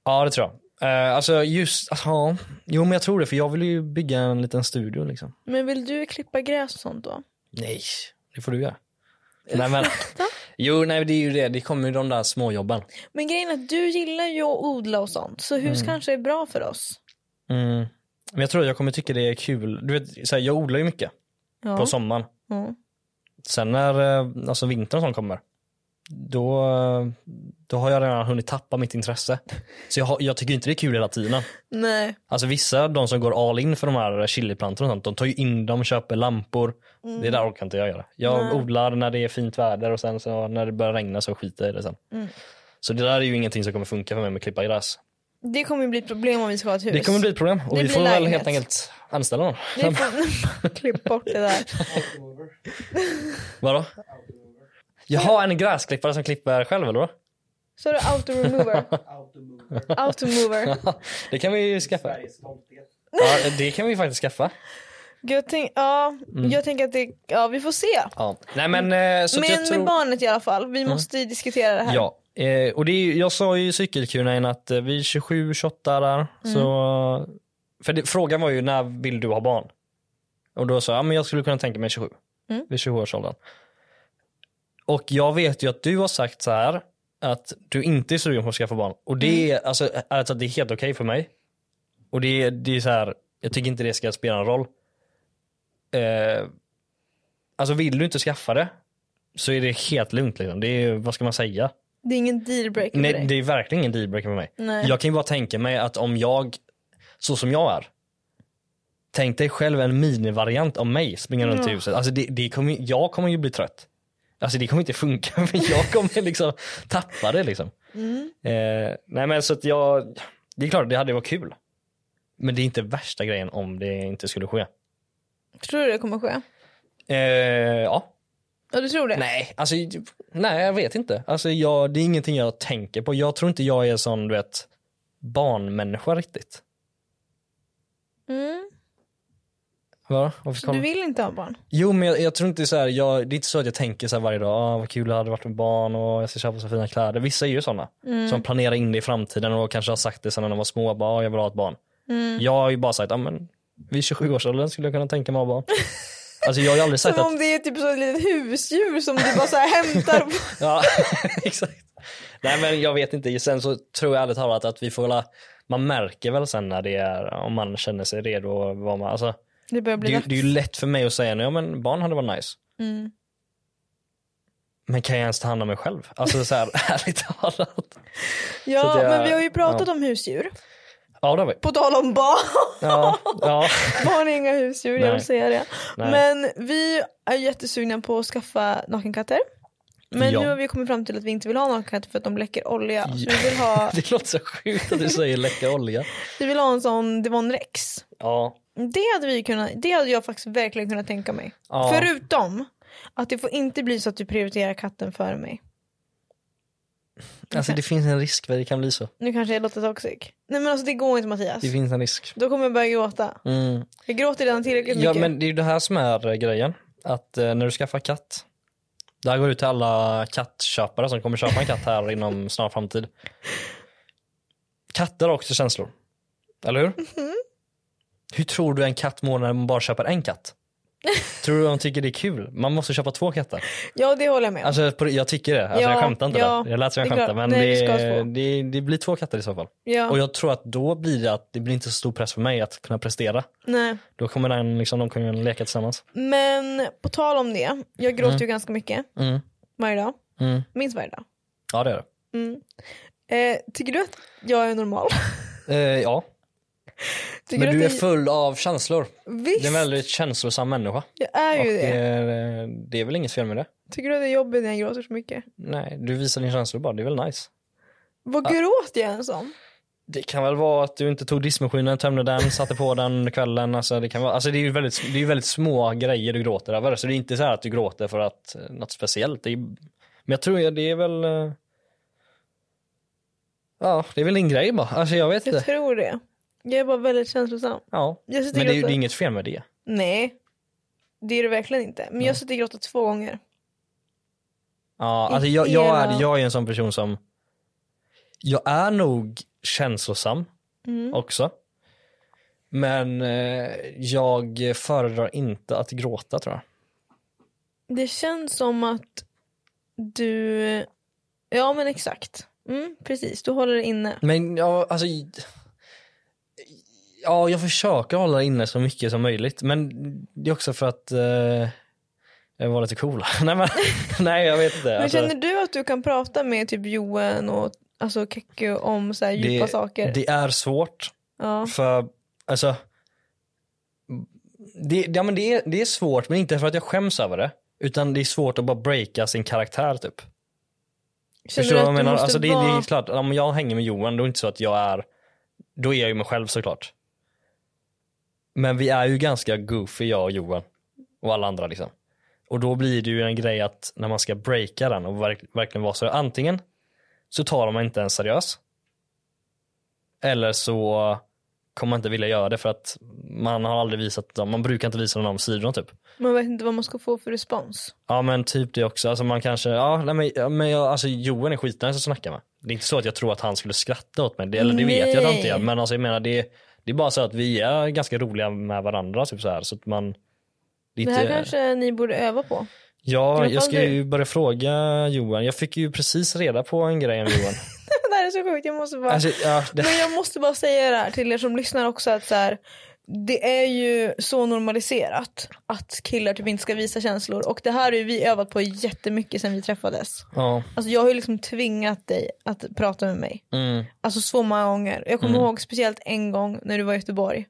S2: Ja det tror jag. Eh, alltså just, alltså, ja. jo men jag tror det för jag vill ju bygga en liten studio liksom.
S1: Men vill du klippa gräs och sånt då?
S2: Nej, det får du göra. Nej, men, jo, nej, det är ju det. Det kommer ju de där småjobben.
S1: Men grejen är att du gillar ju att odla och sånt. Så hus kanske är bra för oss.
S2: Mm. Men jag tror jag kommer tycka det är kul. Du vet, så här, jag odlar ju mycket
S1: Ja.
S2: på sommaren.
S1: Ja.
S2: Sen när eh, alltså vintern som kommer, då, då har jag redan hunnit tappa mitt intresse. Så jag, jag tycker inte det är kul hela tiden.
S1: Nej.
S2: Alltså vissa, de som går all in för de här chiliplantorna och sånt, de tar ju in dem, köper lampor. Det där orkar inte jag göra. Jag
S1: Mm. Nej.
S2: odlar när det är fint väder och sen så när det börjar regna så skiter jag i det sen.
S1: Mm.
S2: Så det där är ju ingenting som kommer funka för mig med att klippa gräs.
S1: Det kommer ju bli ett problem om vi ska ha ett hus.
S2: Det kommer bli ett problem och
S1: Det
S2: vi får väl
S1: lägenhet.
S2: helt enkelt anställa någon.
S1: Vi får... Klipp bort det där.
S2: Vadå? Jaha, en gräsklippare som klipper själv eller?
S1: Så det autoremover. Automover.
S2: det kan vi ju skaffa. Ja, det kan vi faktiskt skaffa.
S1: Jag, tänk, ja,
S2: Mm.
S1: jag tänker att det, ja vi får se.
S2: Ja. Nej men eh, så
S1: Men
S2: jag tror... Mm.
S1: med barnet i alla fall, vi måste diskutera det här.
S2: Ja, eh, och det är, jag sa ju i cykelkuren att eh, vid 27, 28 där, så, för det, frågan var ju när vill du ha barn? Och då sa jag, ja, men jag skulle kunna tänka mig 27,
S1: Mm.
S2: vid 27-årsåldern. Och jag vet ju att du har sagt så här, att du inte är sugen på att skaffa barn. Och det är, alltså, alltså, det är helt okej för mig. Och det är, det är så här, jag tycker inte det ska spela en roll. Eh, alltså vill du inte skaffa det, så är det helt lugnt. Liksom. Det är, vad ska man säga?
S1: Det är ingen dealbreaker för
S2: Nej,
S1: dig.
S2: det är verkligen ingen dealbreaker för mig.
S1: Nej.
S2: Jag kan ju bara tänka mig att om jag, så som jag är, tänk dig själv en minivariant av mig springa runt i huset. Alltså det, det kommer, jag kommer ju bli trött. Alltså det kommer inte funka, för jag kommer liksom tappa det liksom.
S1: Mm.
S2: Eh, nej men så att jag, det är klart det hade varit kul. Men det är inte värsta grejen om det inte skulle ske.
S1: Tror du det kommer ske?
S2: Eh, ja,
S1: Ja du tror det?
S2: Nej, alltså, nej jag vet inte. Alltså, jag, det är ingenting jag tänker på. Jag tror inte jag är sån du vet, barnmänniska riktigt.
S1: Mm.
S2: Va? Kom...
S1: du vill inte ha barn?
S2: Jo men jag, jag tror inte så här, jag, det är inte så att jag tänker så här varje dag, ah, vad kul det hade varit med barn och jag ska köpa så fina kläder. Vissa är ju sådana
S1: Mm.
S2: som planerar in det i framtiden och kanske har sagt det sen när de var små, bara, ah, jag vill ha ett barn.
S1: Mm.
S2: Jag har ju bara sagt, ah, men vid 27-årsåldern skulle jag kunna tänka mig att ha barn. alltså jag har aldrig sagt
S1: Som
S2: att
S1: om det är typ så ett litet husdjur som du bara så här hämtar. på-
S2: Ja, exakt. Nej men jag vet inte, sen så tror jag ärligt talat att vi får väl, man märker väl sen när det är, om man känner sig redo och vad man, alltså,
S1: Det börjar
S2: det,
S1: bli dags.
S2: det är ju lätt för mig att säga, ja men barn hade varit nice.
S1: Mm.
S2: Men kan jag ens ta hand om mig själv? Alltså så här, ärligt talat.
S1: Ja
S2: jag-
S1: men vi har ju pratat
S2: ja.
S1: om husdjur.
S2: Ja det har vi.
S1: På tal om barn.
S2: Ja, ja.
S1: Barn är inga husdjur, jag vill säga det.
S2: Nej.
S1: Men vi är jättesugna på att skaffa nakenkatter. Men
S2: Ja.
S1: nu har vi kommit fram till att vi inte vill ha nakenkatter för att de läcker olja. Så vi vill ha,
S2: Det låter så sjukt att du säger läcka olja.
S1: vi vill ha en sån Devon Rex.
S2: Ja,
S1: Det hade, vi kunnat, det hade jag faktiskt verkligen kunnat tänka mig.
S2: Ja.
S1: Förutom att det får inte bli så att du prioriterar katten före mig.
S2: Alltså det finns en risk för det kan bli så.
S1: Nu kanske jag låter toxic. Nej men alltså det går inte Mattias.
S2: Det finns en risk.
S1: Då kommer jag börja gråta.
S2: Mm.
S1: Jag gråter redan tillräckligt
S2: Ja
S1: mycket.
S2: men det är ju det här som är eh, grejen. Att eh, när du skaffar katt. Det här går ut till alla kattköpare som kommer köpa en katt här inom snar framtid. Katter har också känslor. Eller hur?
S1: Mhm.
S2: Hur tror du en katt mår när man bara köper en katt? Tror du de tycker det är kul? Man måste köpa två katter.
S1: Ja det håller jag med om.
S2: Alltså på, jag tycker det, alltså,
S1: Ja,
S2: jag skämtar inte
S1: ja,
S2: där. Jag lät som jag
S1: det är
S2: skämtar
S1: klart.
S2: men
S1: Nej, vi ska ha
S2: det,
S1: två.
S2: det, det blir två katter i så fall.
S1: ja.
S2: Och jag tror att då blir det att det blir inte så stor press för mig att kunna prestera.
S1: Nej.
S2: Då kommer den, liksom, de kunna leka tillsammans.
S1: Men på tal om det, jag gråter ju ganska mycket
S2: Mm.
S1: varje dag.
S2: Mm.
S1: Minst varje dag.
S2: Ja det är det.
S1: Mm. Eh, tycker du att jag är normal?
S2: Eh, ja,
S1: Tycker
S2: men
S1: att
S2: du är full av känslor.
S1: Visst,
S2: Du är en väldigt känslosam människa.
S1: jag är
S2: Och
S1: ju det.
S2: eh, det är väl inget fel med det.
S1: Tycker du att det är jobbigt när jag gråter så mycket?
S2: Nej, du visar din känslor bara, det är väl nice.
S1: Vad gråter jag ens om?
S2: Det kan väl vara att du inte tog diskmaskinen, tömde den, satte på den under kvällen. Alltså det, kan vara, alltså det är ju väldigt, det är väldigt små grejer du gråter över. Så det är inte så här att du gråter för att eh, något speciellt. Är, men jag tror det är väl eh, Ja, det är väl din grej bara. Alltså jag vet
S1: Jag
S2: inte.
S1: tror det. Jag är bara väldigt känslosam.
S2: Ja. Men det är ju det är inget fel med det.
S1: Nej, det är det verkligen inte. Men jag sitter och gråter två gånger.
S2: Ja, alltså jag, jag, är, jag är en sån person som Jag är nog känslosam
S1: Mm.
S2: också. Men eh, jag föredrar inte att gråta tror jag.
S1: Det känns som att du... Ja men exakt. Mm, precis, du håller det inne.
S2: Men ja, alltså Ja, jag försöker hålla inne så mycket som möjligt. Men det är också för att eh, jag var lite cool. nej, men, nej, jag vet inte.
S1: Men
S2: Alltså,
S1: känner du att du kan prata med typ Johan och alltså Kekko om så här djupa
S2: det,
S1: saker?
S2: det är svårt.
S1: ja.
S2: För, alltså. Det, ja, men det, är, det är svårt, men inte för att jag skäms över det. Utan det är svårt att bara breaka sin karaktär typ.
S1: Känner
S2: Förstår du vad jag menar? Alltså, det, det
S1: vara...
S2: är klart, om jag hänger med Johan, då är det inte så att jag är, då är jag ju mig själv såklart. Men vi är ju ganska goofy, jag och Johan. Och alla andra liksom. Och då blir det ju en grej att när man ska breaka den och verk, verkligen vara så, antingen så tar man inte en seriös. Eller så kommer man inte vilja göra det för att man har aldrig visat dem, man brukar inte visa de sidorna typ.
S1: Man vet inte vad man ska få för respons.
S2: Ja men typ det också, alltså man kanske, ja nej, men, men jag, alltså Johan är skitnice att snacka med. Det är inte så att jag tror att han skulle skratta åt mig, det, eller det vet jag att han inte gör, men alltså jag menar det, det är bara så att vi är ganska roliga med varandra typ så här så att man lite,
S1: Det här kanske ni borde öva på.
S2: Ja, jag ska ju börja fråga Johan, jag fick ju precis reda på en grej om Johan.
S1: det här är så sjukt, jag måste bara...
S2: alltså, ja, det,
S1: Men jag måste bara säga det här till er som lyssnar också att så här, det är ju så normaliserat att killar typ inte ska visa känslor och det här har ju vi övat på jättemycket sen vi träffades.
S2: ja,
S1: Alltså jag har ju liksom tvingat dig att prata med mig.
S2: mm,
S1: Alltså så många gånger. Jag kommer ihåg speciellt en gång när du var i Göteborg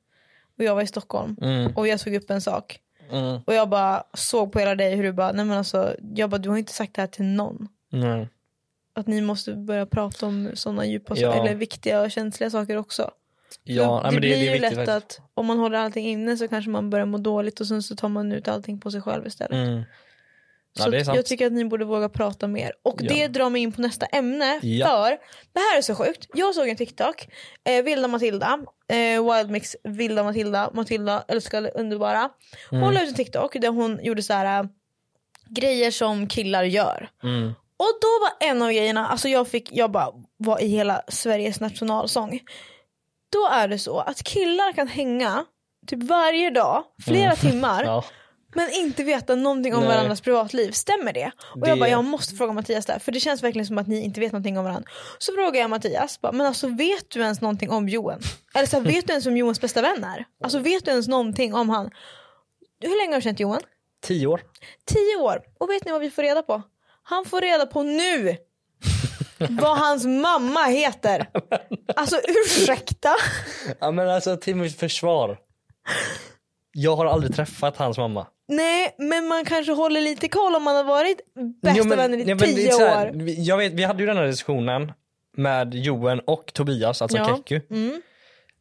S1: och jag var i Stockholm
S2: mm,
S1: och jag tog upp en sak
S2: mm,
S1: och jag bara såg på hela dig hur du bara, nej men alltså, jag bara du har inte sagt det här till någon.
S2: nej.
S1: Att ni måste börja prata om sådana djupa
S2: Ja.
S1: eller viktiga och känsliga saker också.
S2: Ja,
S1: det
S2: men det,
S1: blir
S2: det är
S1: ju
S2: viktigt
S1: lätt att om man håller allting inne så kanske man börjar må dåligt och sen så tar man ut allting på sig själv istället.
S2: Mm. Ja,
S1: så jag tycker att ni borde våga prata mer. Och
S2: Ja.
S1: det drar mig in på nästa ämne.
S2: Ja.
S1: För det här är så sjukt. Jag såg en TikTok, eh, Vilda Matilda, eh, Wildmix Vilda Matilda, Matilda älskar underbara. Hon
S2: Mm.
S1: la ut en TikTok där hon gjorde så här äh, grejer som killar gör.
S2: Mm.
S1: Och då var en av grejerna, alltså jag fick, jag bara var i hela Sveriges nationalsång. Då är det så att killar kan hänga typ varje dag, flera timmar,
S2: Mm. Ja.
S1: men inte veta någonting om
S2: Nej.
S1: varandras privatliv. Stämmer det? Och
S2: Det-
S1: jag bara, jag måste fråga Mattias där, för det känns verkligen som att ni inte vet någonting om varandra. Så frågar jag Mattias, bara, men alltså vet du ens någonting om Johan? Eller så här, vet du ens vem Johans bästa vän är? Alltså vet du ens någonting om han? Hur länge har du känt Johan?
S2: Tio år.
S1: Tio år. Och vet ni vad vi får reda på? Han får reda på nu vad hans mamma heter. Alltså ursäkta?
S2: Ja men alltså till mitt försvar. Jag har aldrig träffat hans mamma.
S1: Nej, men man kanske håller lite koll om man har varit bästa
S2: Jo, men-
S1: vänner i
S2: ja, men det
S1: tio
S2: här,
S1: år.
S2: vi- Jag vet, vi hade ju den här diskussionen med Johan och Tobias, alltså
S1: Ja.
S2: Kekku.
S1: Mm.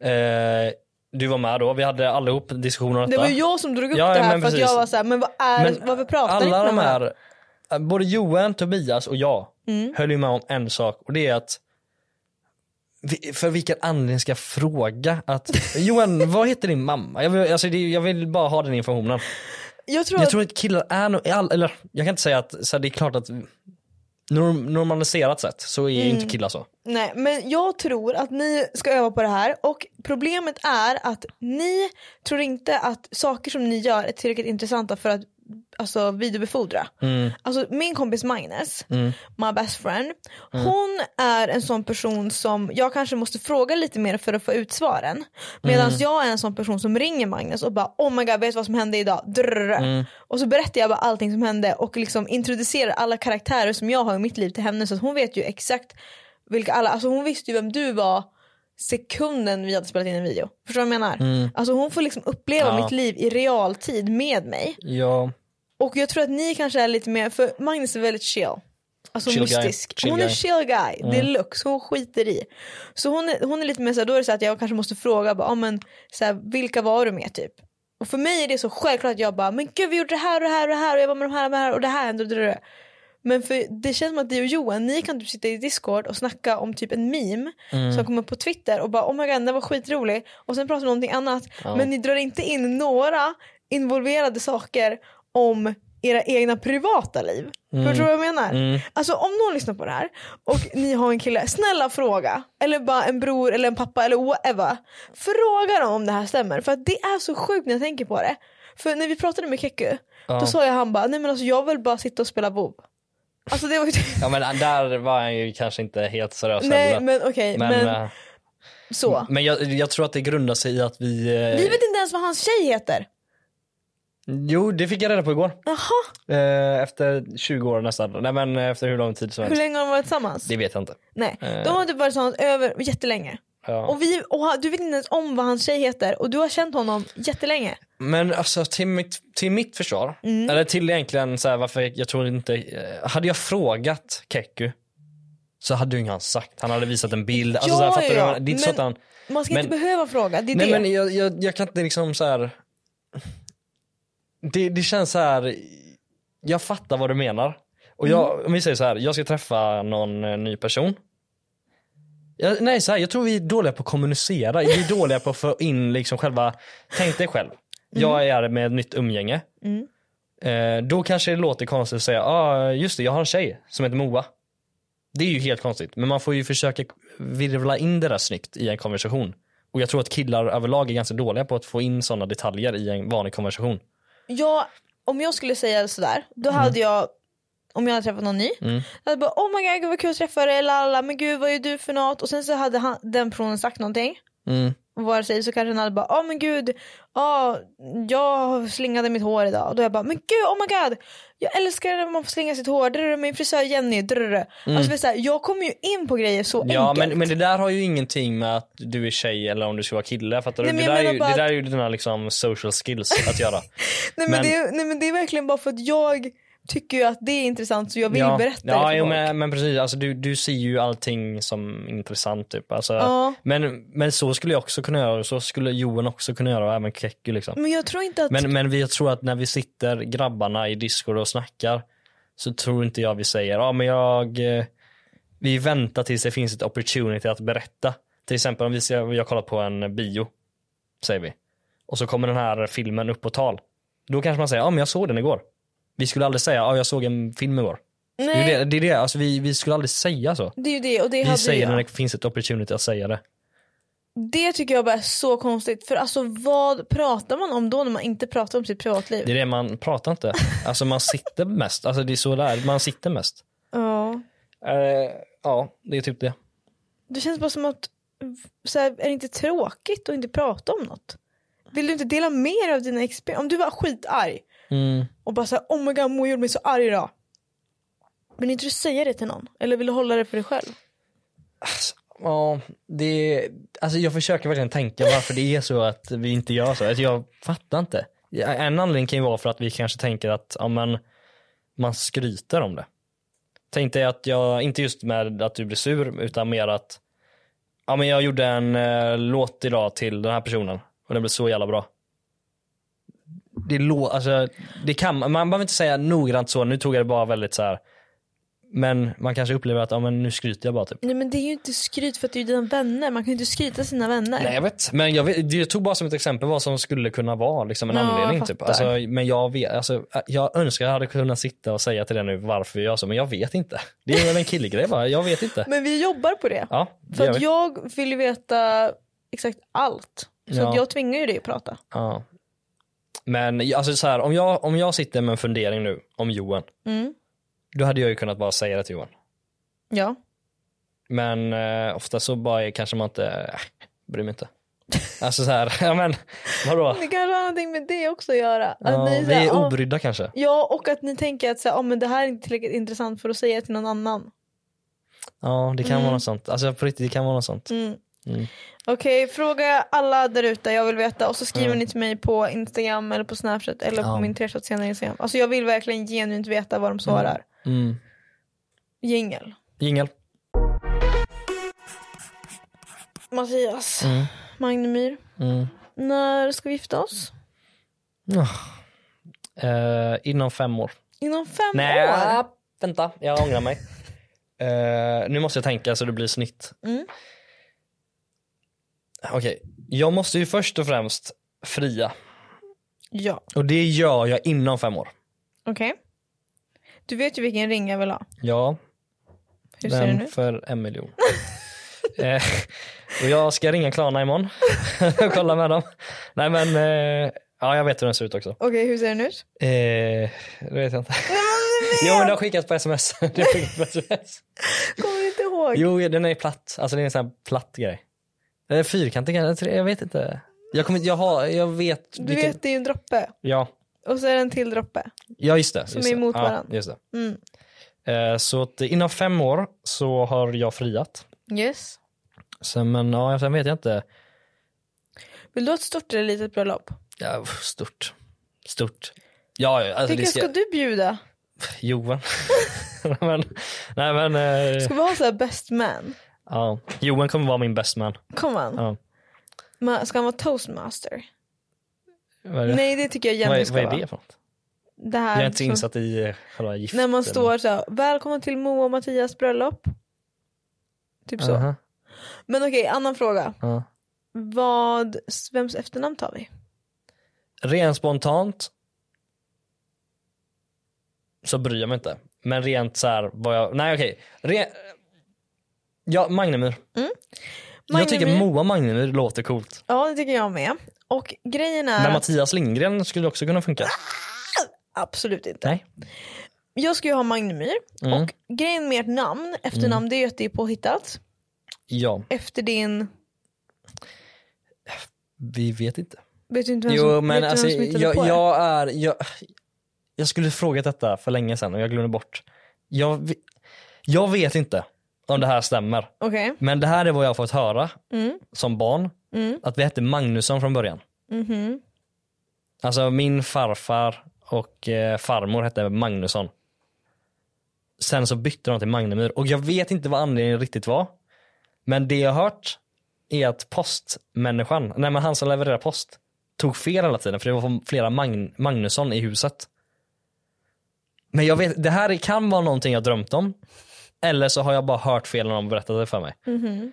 S2: Eh, du var med då, vi hade allihop diskussioner om
S1: Det
S2: detta.
S1: var jag som drog upp
S2: Ja,
S1: det här för att jag var såhär, men vad är
S2: Men
S1: varför pratar ni
S2: alla
S1: inte
S2: de här, både Johan, Tobias och jag
S1: Mm.
S2: höll ju med om en sak och det är att för vilken anledning ska jag fråga att Johan, vad heter din mamma? Jag vill, alltså, jag vill bara ha den informationen.
S1: Jag tror
S2: Jag
S1: att
S2: tror att killar är nog, eller jag kan inte säga att så här, det är klart att norm- normaliserat sett så är ju inte killar så.
S1: Nej men jag tror att ni ska öva på det här och problemet är att ni tror inte att saker som ni gör är tillräckligt intressanta för att alltså, videobefordra. Alltså min kompis Magnus, my best friend, hon är en sån person som jag kanske måste fråga lite mer för att få ut svaren. Medan jag är en sån person som ringer Magnus och bara oh my god vet du vad som hände idag? Drrrr. Och så berättar jag bara allting som hände och liksom introducerar alla karaktärer som jag har i mitt liv till henne så att hon vet ju exakt vilka alla, alltså hon visste ju vem du var sekunden vi hade spelat in en video. Förstår du vad jag menar? Alltså hon får liksom uppleva
S2: Ja.
S1: mitt liv i realtid med mig.
S2: Ja,
S1: Och jag tror att ni kanske är lite mer, för Magnus är väldigt chill. Alltså
S2: Chill
S1: mystisk. Hon är
S2: guy.
S1: chill guy, är looks, hon skiter i. Så hon är, hon är lite mer såhär, då är det så att jag kanske måste fråga, bara, ah, men, såhär, vilka var du med typ? Och för mig är det så självklart att jag bara, men gud vi gjorde det här och det här och det här och jag var med de här och de här och det här hände och det där. Men för det känns som att du och Johan, ni kan typ sitta i Discord och snacka om typ en meme
S2: Mm.
S1: som kommer på Twitter och bara oh my god den var skitrolig och sen pratar ni om någonting annat. Men ni drar inte in några involverade saker om era egna privata liv.
S2: Mm.
S1: Förstår du vad jag menar? Alltså om någon lyssnar på det här och ni har en kille, snälla fråga. Eller bara en bror eller en pappa eller whatever. Fråga dem om det här stämmer. För att det är så sjukt när jag tänker på det. För när vi pratade med Keku, då sa jag han bara, nej men alltså jag vill bara sitta och spela WoW. Alltså det var ju
S2: ja men där var han ju kanske inte helt seriös
S1: Nej
S2: heller.
S1: men okej,
S2: men,
S1: men,
S2: eh,
S1: så.
S2: men jag, jag tror att det grundar sig i att vi... eh,
S1: Vi vet inte ens vad hans tjej heter.
S2: Jo, det fick jag reda på igår.
S1: Jaha,
S2: Eh, efter 20 år nästan. Nej men efter hur lång tid som
S1: hur
S2: helst.
S1: länge har de varit tillsammans?
S2: Det vet jag inte.
S1: Nej, de har typ varit tillsammans över jättelänge.
S2: Ja.
S1: Och, vi, och du vet inte ens om vad hans tjej heter och du har känt honom jättelänge.
S2: Men alltså till mitt, till mitt försvar,
S1: Mm.
S2: eller till egentligen så här, varför jag, jag tror inte, eh, hade jag frågat Keku så hade ju inte han sagt, han hade visat en bild. Alltså,
S1: Ja,
S2: så här, fattar
S1: ja,
S2: du? Det är inte så
S1: men-
S2: att han,
S1: Man ska
S2: Men-
S1: inte behöva fråga, det är
S2: nej
S1: det.
S2: men jag, jag, jag kan inte liksom så här. Det, det känns så här. jag fattar vad du menar. Och jag,
S1: Mm.
S2: om vi säger så här, jag ska träffa någon eh, ny person. Jag, nej, så här, jag tror vi är dåliga på att kommunicera. Vi är dåliga på att få in liksom själva, tänk dig själv. Jag är med ett nytt umgänge. Eh, då kanske det låter konstigt att säga, ah, just det, jag har en tjej som heter Moa. Det är ju helt konstigt, men man får ju försöka virvla in det där snyggt i en konversation. Och jag tror att killar överlag är ganska dåliga på att få in sådana detaljer i en vanlig konversation.
S1: Ja, om jag skulle säga sådär, då
S2: Mm.
S1: hade jag om jag hade träffat någon ny, jag hade bara oh my god gud vad kul att träffa dig, lalla, men gud vad är du för något? Och sen så hade han, den personen sagt någonting,
S2: Mm.
S1: vare sig så kanske den hade bara, ja oh, men gud, ja jag slingade mitt hår idag. Och då jag bara, men gud oh my god, jag älskar när man får slinga sitt hår, drr, min frisör Jenny, drr. Alltså, vet du, så här, jag kommer ju in på grejer så
S2: Mm. Ja
S1: enkelt.
S2: men, men det där har ju ingenting med att du är tjej eller om du ska vara kille. Fattar du?
S1: Nej, men
S2: det, där är ju,
S1: bara
S2: det där är ju dina liksom social skills att göra.
S1: nej, men
S2: men-
S1: Det, nej men det är verkligen bara för att jag tycker ju att det är intressant så jag vill
S2: ja,
S1: berätta det
S2: ja,
S1: för
S2: jo,
S1: folk.
S2: men, men precis, alltså, du, du ser ju allting som intressant typ. Alltså,
S1: Ja.
S2: men, men så skulle jag också kunna göra och så skulle Johan också kunna göra och även Keku liksom.
S1: Men jag tror inte att
S2: Men, men vi, jag tror att när vi sitter grabbarna i Discord och snackar så tror inte jag vi säger, ja men jag, eh, vi väntar tills det finns ett opportunity att berätta. Till exempel om vi, ser, vi har kollat på en bio, säger vi. Och så kommer den här filmen upp på tal. Då kanske man säger, ja men jag såg den igår. Vi skulle aldrig säga, ja jag såg en film igår. Det är
S1: nej,
S2: det, det, är det. Alltså, vi, vi skulle aldrig säga så.
S1: det är ju det och det
S2: Vi
S1: hade
S2: säger
S1: jag.
S2: när det finns ett opportunity att säga det.
S1: Det tycker jag bara är så konstigt för alltså vad pratar man om då när man inte pratar om sitt privatliv?
S2: Det är det man pratar inte. Alltså man sitter mest. Alltså det är så där, man sitter mest.
S1: Ja.
S2: Eh, ja, det är typ det.
S1: Det känns bara som att så här, är det inte tråkigt att inte prata om något? Vill du inte dela mer av dina experienser? Om du var skitarg
S2: Mm.
S1: och bara såhär oh my god Mo gjorde mig så arg idag. Vill inte du säga det till någon? Eller vill du hålla det för dig själv?
S2: Ja, det alltså jag försöker verkligen tänka varför det är så att vi inte gör så. Alltså jag fattar inte. En anledning kan ju vara för att vi kanske tänker att ja, men, man skryter om det. Tänk dig att jag, inte just med att du blir sur, utan mer att ja, men jag gjorde en eh, låt idag till den här personen och den blev så jävla bra. Det, lå, alltså, det kan, man behöver inte säga noggrant så, nu tog jag det bara väldigt så här Men man kanske upplever att ja, men nu skryter jag bara typ.
S1: Nej men det är ju inte skryt för att det är dina vänner. Man kan ju inte skryta sina vänner.
S2: Nej jag vet. Men jag, vet, jag tog bara som ett exempel vad som skulle kunna vara liksom en
S1: Ja, jag
S2: anledning. Typ.
S1: fattar.
S2: Alltså, men jag, vet, alltså, jag önskar jag hade kunnat sitta och säga till dig nu varför jag gör så, men jag vet inte. Det är väl en killgrej bara, jag vet inte.
S1: Men vi jobbar på det.
S2: Ja, det
S1: För att
S2: vi.
S1: jag vill veta exakt allt. Så
S2: Ja.
S1: jag tvingar ju dig att prata.
S2: Ja. Men alltså, så här, om, jag, om jag sitter med en fundering nu om Johan,
S1: Mm.
S2: då hade jag ju kunnat bara säga det till Johan.
S1: Ja.
S2: Men eh, ofta så bara är, kanske man inte, äh, bryr mig inte. Alltså så här, ja men vadå?
S1: Det kanske har någonting med det också att göra. Att
S2: Ja,
S1: ni,
S2: vi
S1: här,
S2: är
S1: "Ah,
S2: obrydda kanske.
S1: Ja och att ni tänker att så här, "Ah, men det här är inte tillräckligt intressant för att säga till någon annan.
S2: Ja det kan vara något sånt. Alltså på riktigt det kan vara något sånt.
S1: Mm.
S2: Mm.
S1: Okej, fråga alla där ute, jag vill veta. Och så skriver
S2: Mm.
S1: ni till mig på Instagram eller på Snapchat eller på
S2: Ja.
S1: min senare Instagram. Alltså jag vill verkligen genuint veta vad de svarar.
S2: Mm.
S1: Jingel.
S2: Jingel.
S1: Mattias,
S2: Mm.
S1: Magnemyr.
S2: Mm.
S1: När ska vi gifta oss?
S2: Eh, inom fem år.
S1: Inom fem
S2: Nej,
S1: år?
S2: vänta, jag ångrar mig. Eh, nu måste jag tänka så det blir snitt.
S1: Mm.
S2: Okej, jag måste ju först och främst fria.
S1: Ja,
S2: Och det gör jag inom fem år.
S1: okej. Du vet ju vilken ring jag vill ha.
S2: Ja,
S1: Hur ser den
S2: den
S1: ut?
S2: för en miljon. eh, och jag ska ringa Klarna imorgon och kolla med dem. Nej men, eh, ja jag vet hur den ser ut också.
S1: Okej, hur ser den ut?
S2: Eh, det vet jag inte. jo men det har skickats på sms. det har skickats på sms.
S1: Kommer du inte ihåg?
S2: Jo den är platt, alltså det är en sån här platt grej. Är fyrkantig kanske, jag vet inte. Jag, kommer, jag, har, jag vet.
S1: du vet, det är ju en droppe.
S2: Ja,
S1: Och så är det en till droppe.
S2: ja just det.
S1: Som
S2: just
S1: är
S2: det.
S1: emot
S2: ja,
S1: varandra.
S2: Just det.
S1: Mm.
S2: Eh, så att inom fem år så har jag friat.
S1: Yes.
S2: Sen, men ja, sen vet jag inte.
S1: Vill du ha ett stort eller litet bröllop?
S2: Ja, stort. Stort. Ja, ja, alltså
S1: Vilka
S2: ska...
S1: ska du bjuda?
S2: Johan. men, nej men, eh,
S1: Ska vi ha så här best man?
S2: Ja. Johan kommer vara min best man.
S1: Kom han.
S2: Ja.
S1: Ska han vara toastmaster?
S2: Vad är det,
S1: Nej det tycker jag
S2: vad
S1: Jenny
S2: är,
S1: ska
S2: vad är
S1: vara.
S2: det för något?
S1: Det här
S2: Jag är inte så
S1: som-
S2: insatt i eh, själva giften.
S1: När man står så här, välkommen till Moa och Mattias bröllop. Typ så.
S2: Aha,
S1: Men okej, annan fråga.
S2: ja.
S1: Vad, vems efternamn tar vi?
S2: Rent spontant så bryr jag mig inte. Men rent så här, vad jag, nej okej. Re, ja, Magnemyr. Jag tycker
S1: Magnemyr.
S2: Moa Magnemyr låter coolt.
S1: Ja det tycker jag med. Och grejen är
S2: Men
S1: att,
S2: Mattias Lindgren skulle också kunna funka.
S1: absolut inte.
S2: Nej.
S1: Jag ska ju ha Magnemyr
S2: Mm.
S1: och grejen med ert namn, efternamn, det är ju att det är påhittat.
S2: Ja,
S1: Efter din,
S2: vi vet inte.
S1: vet du inte vem
S2: Jo
S1: som,
S2: men
S1: vet du
S2: alltså
S1: vem som hittade
S2: jag,
S1: på det?
S2: jag är, jag, jag skulle frågat detta för länge sedan och jag glömde bort. Jag, ve- jag vet inte om det här stämmer.
S1: Okej.
S2: Men det här är vad jag har fått höra
S1: Mm.
S2: som barn.
S1: Mm.
S2: Att vi hette Magnusson från början.
S1: Mhm.
S2: Alltså min farfar och eh, farmor hette Magnusson. Sen så bytte de till Magnemyr och jag vet inte vad anledningen riktigt var. Men det jag har hört är att postmänniskan, nej men han som levererar post, tog fel hela tiden för det var flera Magn- Magnusson i huset. Men jag vet, det här kan vara någonting jag drömt om. Eller så har jag bara hört fel när de berättade det för mig.
S1: Mhm.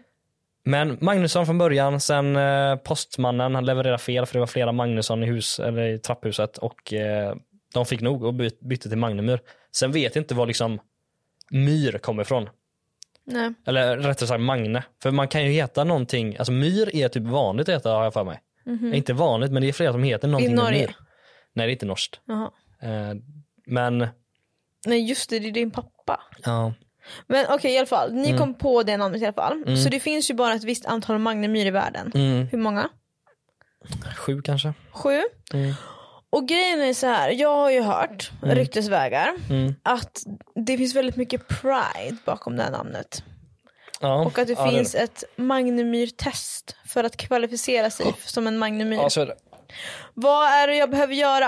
S2: Men Magnusson från början, sen eh, postmannen, han levererade fel för det var flera Magnusson i, hus, eller i trapphuset och eh, de fick nog och byt, bytte till Magnemyr. Sen vet jag inte var liksom Myr kommer ifrån.
S1: Nej.
S2: Eller rättare sagt Magne. För man kan ju heta någonting, alltså Myr är typ vanligt att heta har jag för mig. Inte vanligt men det är flera som heter någonting med
S1: Norge?
S2: Myr. Nej det är inte norskt.
S1: Jaha.
S2: Eh, men
S1: Nej just det, det är din pappa.
S2: ja,
S1: Men okej i alla fall,
S2: Mm.
S1: ni kom på det namnet i alla fall. Så det finns ju bara ett visst antal Magnemyr i världen.
S2: mm,
S1: Hur många?
S2: sju kanske.
S1: Sju.
S2: Mm.
S1: Och grejen är så här, jag har ju hört ryktesvägar
S2: Mm.
S1: att det finns väldigt mycket pride bakom det här namnet.
S2: Ja,
S1: Och att det
S2: ja,
S1: finns ett Magnemyr-test för att kvalificera sig som en Magnemyr.
S2: Ja, så är det.
S1: Vad är det jag behöver göra?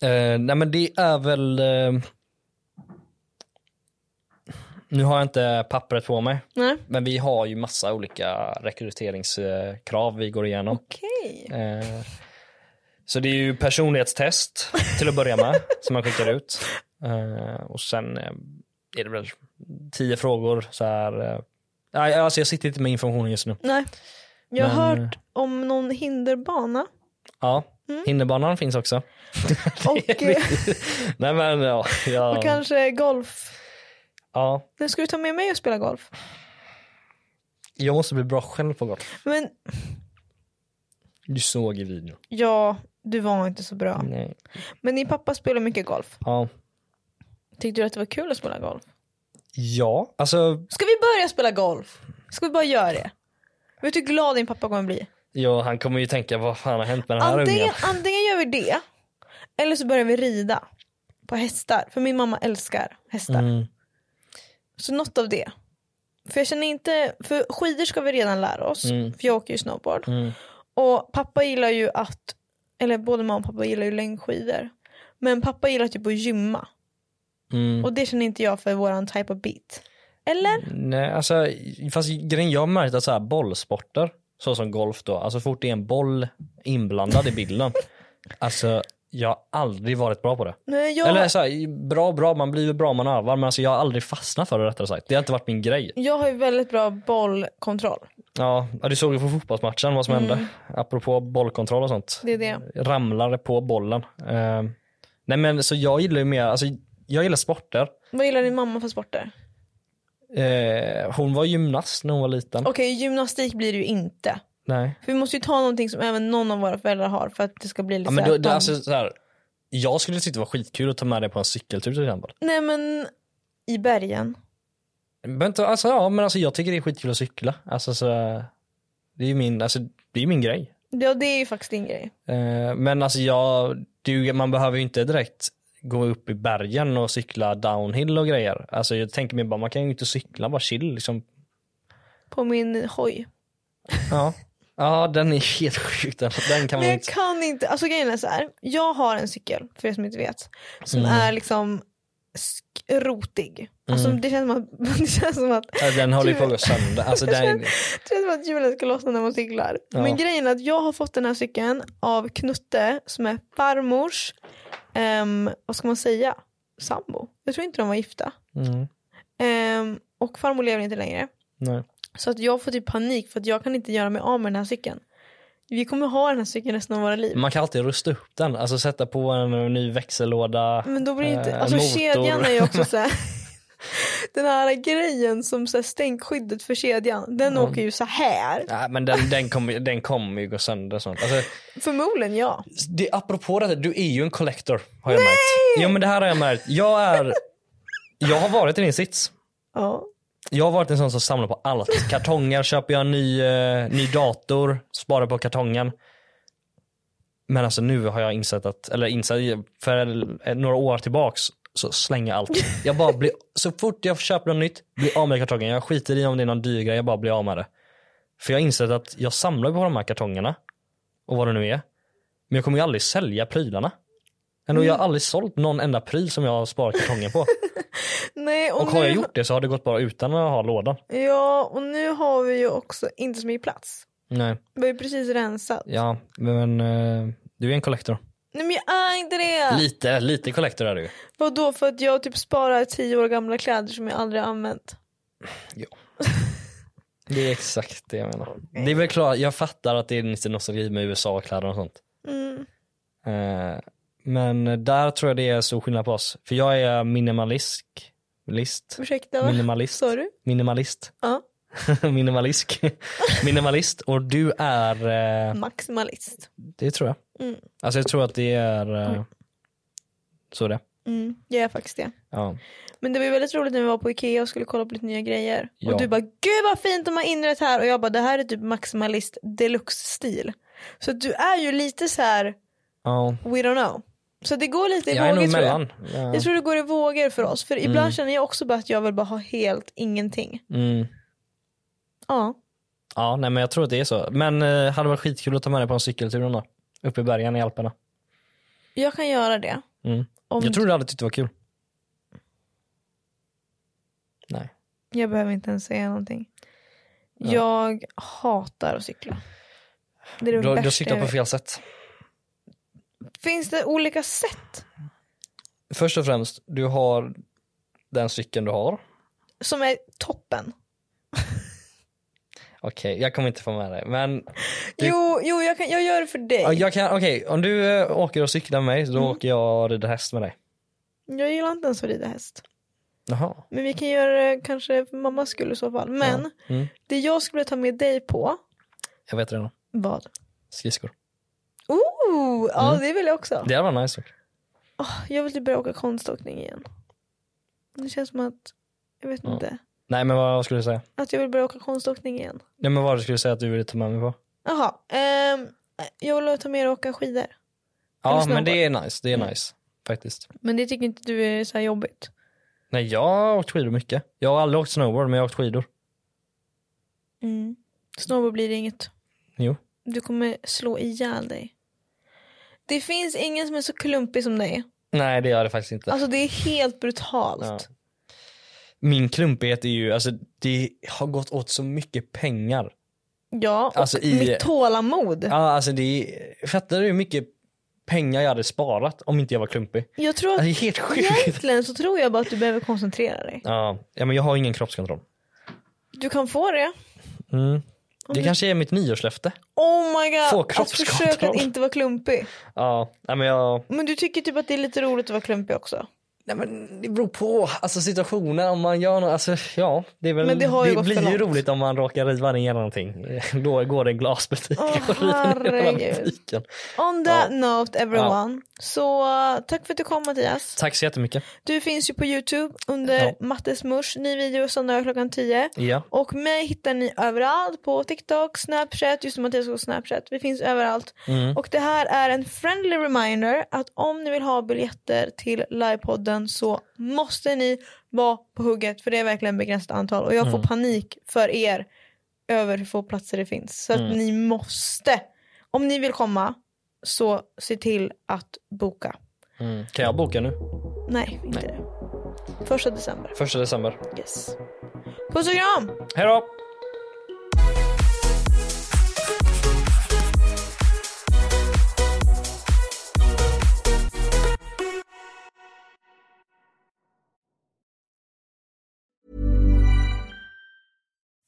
S2: Eh, nej men det är väl eh, Nu har jag inte pappret på mig
S1: Nej.
S2: men vi har ju massa olika rekryteringskrav vi går igenom.
S1: Okej.
S2: Eh, så det är ju personlighetstest till att börja med som man skickar ut. Eh, och sen eh, är det väl tio frågor så här. eh, alltså jag sitter inte med informationen just nu.
S1: Nej. Jag har
S2: Men-
S1: hört om någon hinderbana.
S2: Ja,
S1: Mm.
S2: hinderbanan finns också.
S1: Och,
S2: Nej men ja, ja,
S1: och kanske golf.
S2: Ja.
S1: Nu ska du ta med mig och spela golf?
S2: Jag måste bli bra själv på golf.
S1: Men
S2: Du såg i videon.
S1: ja, du var inte så bra.
S2: Nej.
S1: Men din pappa spelar mycket golf.
S2: Ja.
S1: Tyckte du att det var kul att spela golf?
S2: ja, alltså
S1: Ska vi börja spela golf? Ska vi bara göra det? Vet du hur glad din pappa kommer bli?
S2: ja, han kommer ju tänka vad fan har hänt med den här
S1: Antingen,
S2: ungen?
S1: antingen gör vi det, eller så börjar vi rida på hästar. För min mamma älskar hästar.
S2: Mm.
S1: Så något av det. För jag känner inte, för skidor ska vi redan lära oss.
S2: Mm.
S1: För jag åker ju snowboard.
S2: Mm.
S1: Och pappa gillar ju att, eller både mamma och pappa gillar ju längdskidor. Men pappa gillar typ att gymma.
S2: Mm.
S1: Och det känner inte jag för våran type of beat. Eller?
S2: Nej, alltså fast grejen jag har märkt att så här bollsporter, så som golf då, alltså så fort det är en boll inblandad i bilden, alltså jag har aldrig varit bra på det.
S1: Nej, jag,
S2: Eller så här, bra bra, man blir bra om man övar men alltså jag har aldrig fastnat för det rättare sagt. Det har inte varit min grej.
S1: jag har ju väldigt bra bollkontroll.
S2: Ja, du såg ju på fotbollsmatchen vad som hände. Apropå bollkontroll och sånt.
S1: Det är det.
S2: Ramlade på bollen. Eh, nej men så jag gillar ju mer, alltså jag gillar sporter.
S1: Vad gillar din mamma för sporter?
S2: Eh, hon var gymnast när hon var liten.
S1: Okej, gymnastik blir det ju inte.
S2: Nej.
S1: För vi måste ju ta någonting som även någon av våra föräldrar har för att det ska bli lite
S2: Ja, men då,
S1: de-
S2: alltså, så här, jag skulle tycka det var skitkul att ta med dig på en cykeltur till exempel.
S1: Nej men i bergen.
S2: Men, inte- alltså, ja, men alltså, jag tycker det är skitkul att cykla. Alltså, så, det är ju min, alltså, det är min grej.
S1: Ja det är ju faktiskt din grej.
S2: Eh, men alltså jag, det, man behöver ju inte direkt gå upp i bergen och cykla downhill och grejer. Alltså jag tänker mig bara, man kan ju inte cykla, bara chill liksom.
S1: På min hoj.
S2: Ja, ja den är helt sjuk den, den kan
S1: Men
S2: man
S1: jag
S2: inte.
S1: kan inte, alltså grejen är så här. Jag har en cykel, för er som inte vet. Som
S2: Mm.
S1: är liksom rotig. Alltså det känns som att, det känns som att
S2: Ja, Den håller ju på att gå sönder. Alltså, den,
S1: Det känns som att hjulen ska lossna när man cyklar.
S2: Ja.
S1: Men grejen är att jag har fått den här cykeln av Knutte som är farmors, ehm, vad ska man säga, sambo. Jag tror inte de var gifta.
S2: mm,
S1: Ehm, och farmor lever inte längre.
S2: nej.
S1: Så att jag får typ panik för att jag kan inte göra mig av med den här cykeln. Vi kommer ha den här cykeln resten av våra liv.
S2: Man kan alltid rusta upp den, alltså sätta på en ny växellåda.
S1: Men då blir det inte,
S2: eh,
S1: alltså
S2: motor.
S1: kedjan är ju också så här. Den här grejen som så här stänkskyddet för kedjan, den åker ju så här.
S2: Ja, men den, den kommer den kommer ju gå sönder sånt. Alltså,
S1: Förmodligen ja.
S2: det, apropå det, du är ju en collector har jag märkt. Ja men det här har jag märkt. Jag är, jag har varit i din sits.
S1: ja.
S2: Jag har varit en sån som samlar på allt. Kartonger, köper jag en ny, eh, ny dator, sparar på kartongen. Men alltså nu har jag insett att, eller insett för några år tillbaks så slänger jag allt. Jag bara blir, så fort jag köper något nytt, blir av med kartongen. Jag skiter i om det är någon dyr grej, jag bara blir av med det. För jag har insett att jag samlar på de här kartongerna och vad det nu är. Men jag kommer ju aldrig sälja prylarna. Ändå jag har aldrig sålt någon enda pryl som jag har sparat kartongen på.
S1: Nej, och,
S2: Och har jag
S1: nu,
S2: gjort det så har det gått bara utan att ha lådan.
S1: Ja, och nu har vi ju också inte så mycket plats.
S2: Nej,
S1: Vi har ju precis rensat.
S2: ja, men eh, du är en collector.
S1: Nej men jag är inte det!
S2: Lite, lite collector är du.
S1: Vadå för att jag typ sparar tio år gamla kläder som jag aldrig har använt?
S2: Det är exakt det jag menar. Det är väl klart, jag fattar att det är lite nostalgi med USA-kläder och sånt.
S1: Mm.
S2: Eh, men där tror jag det är stor skillnad på oss. För jag är minimalist. List.
S1: Ursäkta?
S2: Minimalist.
S1: Du?
S2: Minimalist.
S1: Ja.
S2: Minimalisk. Minimalist. Och du är, eh,
S1: Maximalist.
S2: det tror jag.
S1: Mm.
S2: Alltså jag tror att det är eh, så det.
S1: Mm, jag är faktiskt det.
S2: Ja.
S1: Men det var väldigt roligt när vi var på Ikea och skulle kolla på lite nya grejer.
S2: Ja.
S1: Och du bara gud vad fint de har inrett här och jag bara det här är typ maximalist deluxe-stil. Så du är ju lite så här
S2: ja.
S1: we don't know. Så det går lite i
S2: Jag
S1: vågor tror jag.
S2: Ja.
S1: Jag tror det går i vågor för oss. För ibland
S2: Mm.
S1: känner jag också bara att jag vill bara ha helt ingenting.
S2: Mm.
S1: Ja.
S2: Ja, nej men jag tror att det är så. Men eh, hade varit skitkul att ta med dig på en cykeltur dag. Uppe i bergen i Alperna.
S1: Jag kan göra det.
S2: Mm.
S1: Om
S2: Jag tror du hade tyckt det var kul. Nej.
S1: Jag behöver inte ens säga någonting.
S2: Ja.
S1: Jag hatar att cykla. Det är det
S2: Du, cyklar
S1: jag
S2: på fel sätt.
S1: Finns det olika sätt?
S2: Först och främst, du har Den cykeln du har.
S1: Som är toppen.
S2: Okej, jag kommer inte få med dig. Men Du-
S1: Jo, jo jag, kan, jag gör det för dig.
S2: ja, jag kan, okej, om du eh, åker och cyklar med mig då
S1: Mm.
S2: åker jag och rider häst med dig.
S1: Jag gillar inte ens att rida häst.
S2: Jaha.
S1: Men vi kan göra det kanske för mammas skull i så fall. Men
S2: Mm.
S1: det jag skulle ta med dig på,
S2: Jag vet redan.
S1: vad?
S2: Skridskor.
S1: Oh, ja
S2: Mm.
S1: det vill jag också.
S2: Det varit nice. dock.
S1: Åh, jag vill typ börja åka konståkning igen. Det känns som att, jag vet
S2: Ja.
S1: inte,
S2: Nej men vad skulle du säga?
S1: att jag vill börja åka konståkning igen.
S2: Nej men vad skulle du säga att du ville ta med mig på?
S1: Jaha, ehm, jag vill ta med dig och åka skidor.
S2: Ja men det är nice, det är
S1: Mm.
S2: nice. Faktiskt.
S1: Men det tycker inte du är så här jobbigt?
S2: Nej jag har åkt skidor mycket. Jag har aldrig åkt snowboard men jag har åkt skidor.
S1: Mm. Snowboard blir det inget.
S2: Jo.
S1: Du kommer slå ihjäl dig. Det finns ingen som är så klumpig som dig.
S2: Nej det gör det faktiskt inte.
S1: Alltså det är helt brutalt.
S2: Ja. Min klumpighet är ju, alltså det har gått åt så mycket pengar.
S1: Ja, och
S2: Alltså i-
S1: mitt tålamod.
S2: Ja alltså det är, fattar du hur mycket pengar jag hade sparat om inte jag var klumpig?
S1: Jag tror
S2: Alltså,
S1: att
S2: det är helt sjukt.
S1: egentligen så tror jag bara att du behöver koncentrera dig.
S2: Ja, ja men jag har ingen kroppskontroll.
S1: Du kan få det.
S2: Mm. Det kanske är mitt nyårslöfte.
S1: Oh my god,
S2: Få
S1: att
S2: kroppskontroll.
S1: försöka att inte vara klumpig.
S2: Ja, nej men jag,
S1: Men du tycker typ att det är lite roligt att vara klumpig också?
S2: Nej men det beror på, alltså situationen om man gör något, alltså ja, det väl,
S1: det gått
S2: blir ju roligt om man råkar riva ner någonting. Då går det en glasbutik
S1: Åh,
S2: och river ner hela
S1: herregud.
S2: butiken.
S1: On that note everyone. Så uh, tack för att du kom Mattias.
S2: Tack så jättemycket.
S1: Du finns ju på Youtube under
S2: Ja.
S1: Mattes Mush, ny video söndag klockan 10.
S2: Ja.
S1: Och mig hittar ni överallt på TikTok, Snapchat, just Mattias och Snapchat. Vi finns överallt.
S2: Mm.
S1: Och det här är en friendly reminder att om ni vill ha biljetter till livepodden så måste ni vara på hugget för det är verkligen begränsat antal och jag får panik för er över hur få platser det finns. Så att ni måste, om ni vill komma så se till att boka.
S2: Mm. Kan jag boka nu?
S1: Nej, inte det. Första december.
S2: Första december.
S1: Yes. Puss och kram!
S2: Hej då!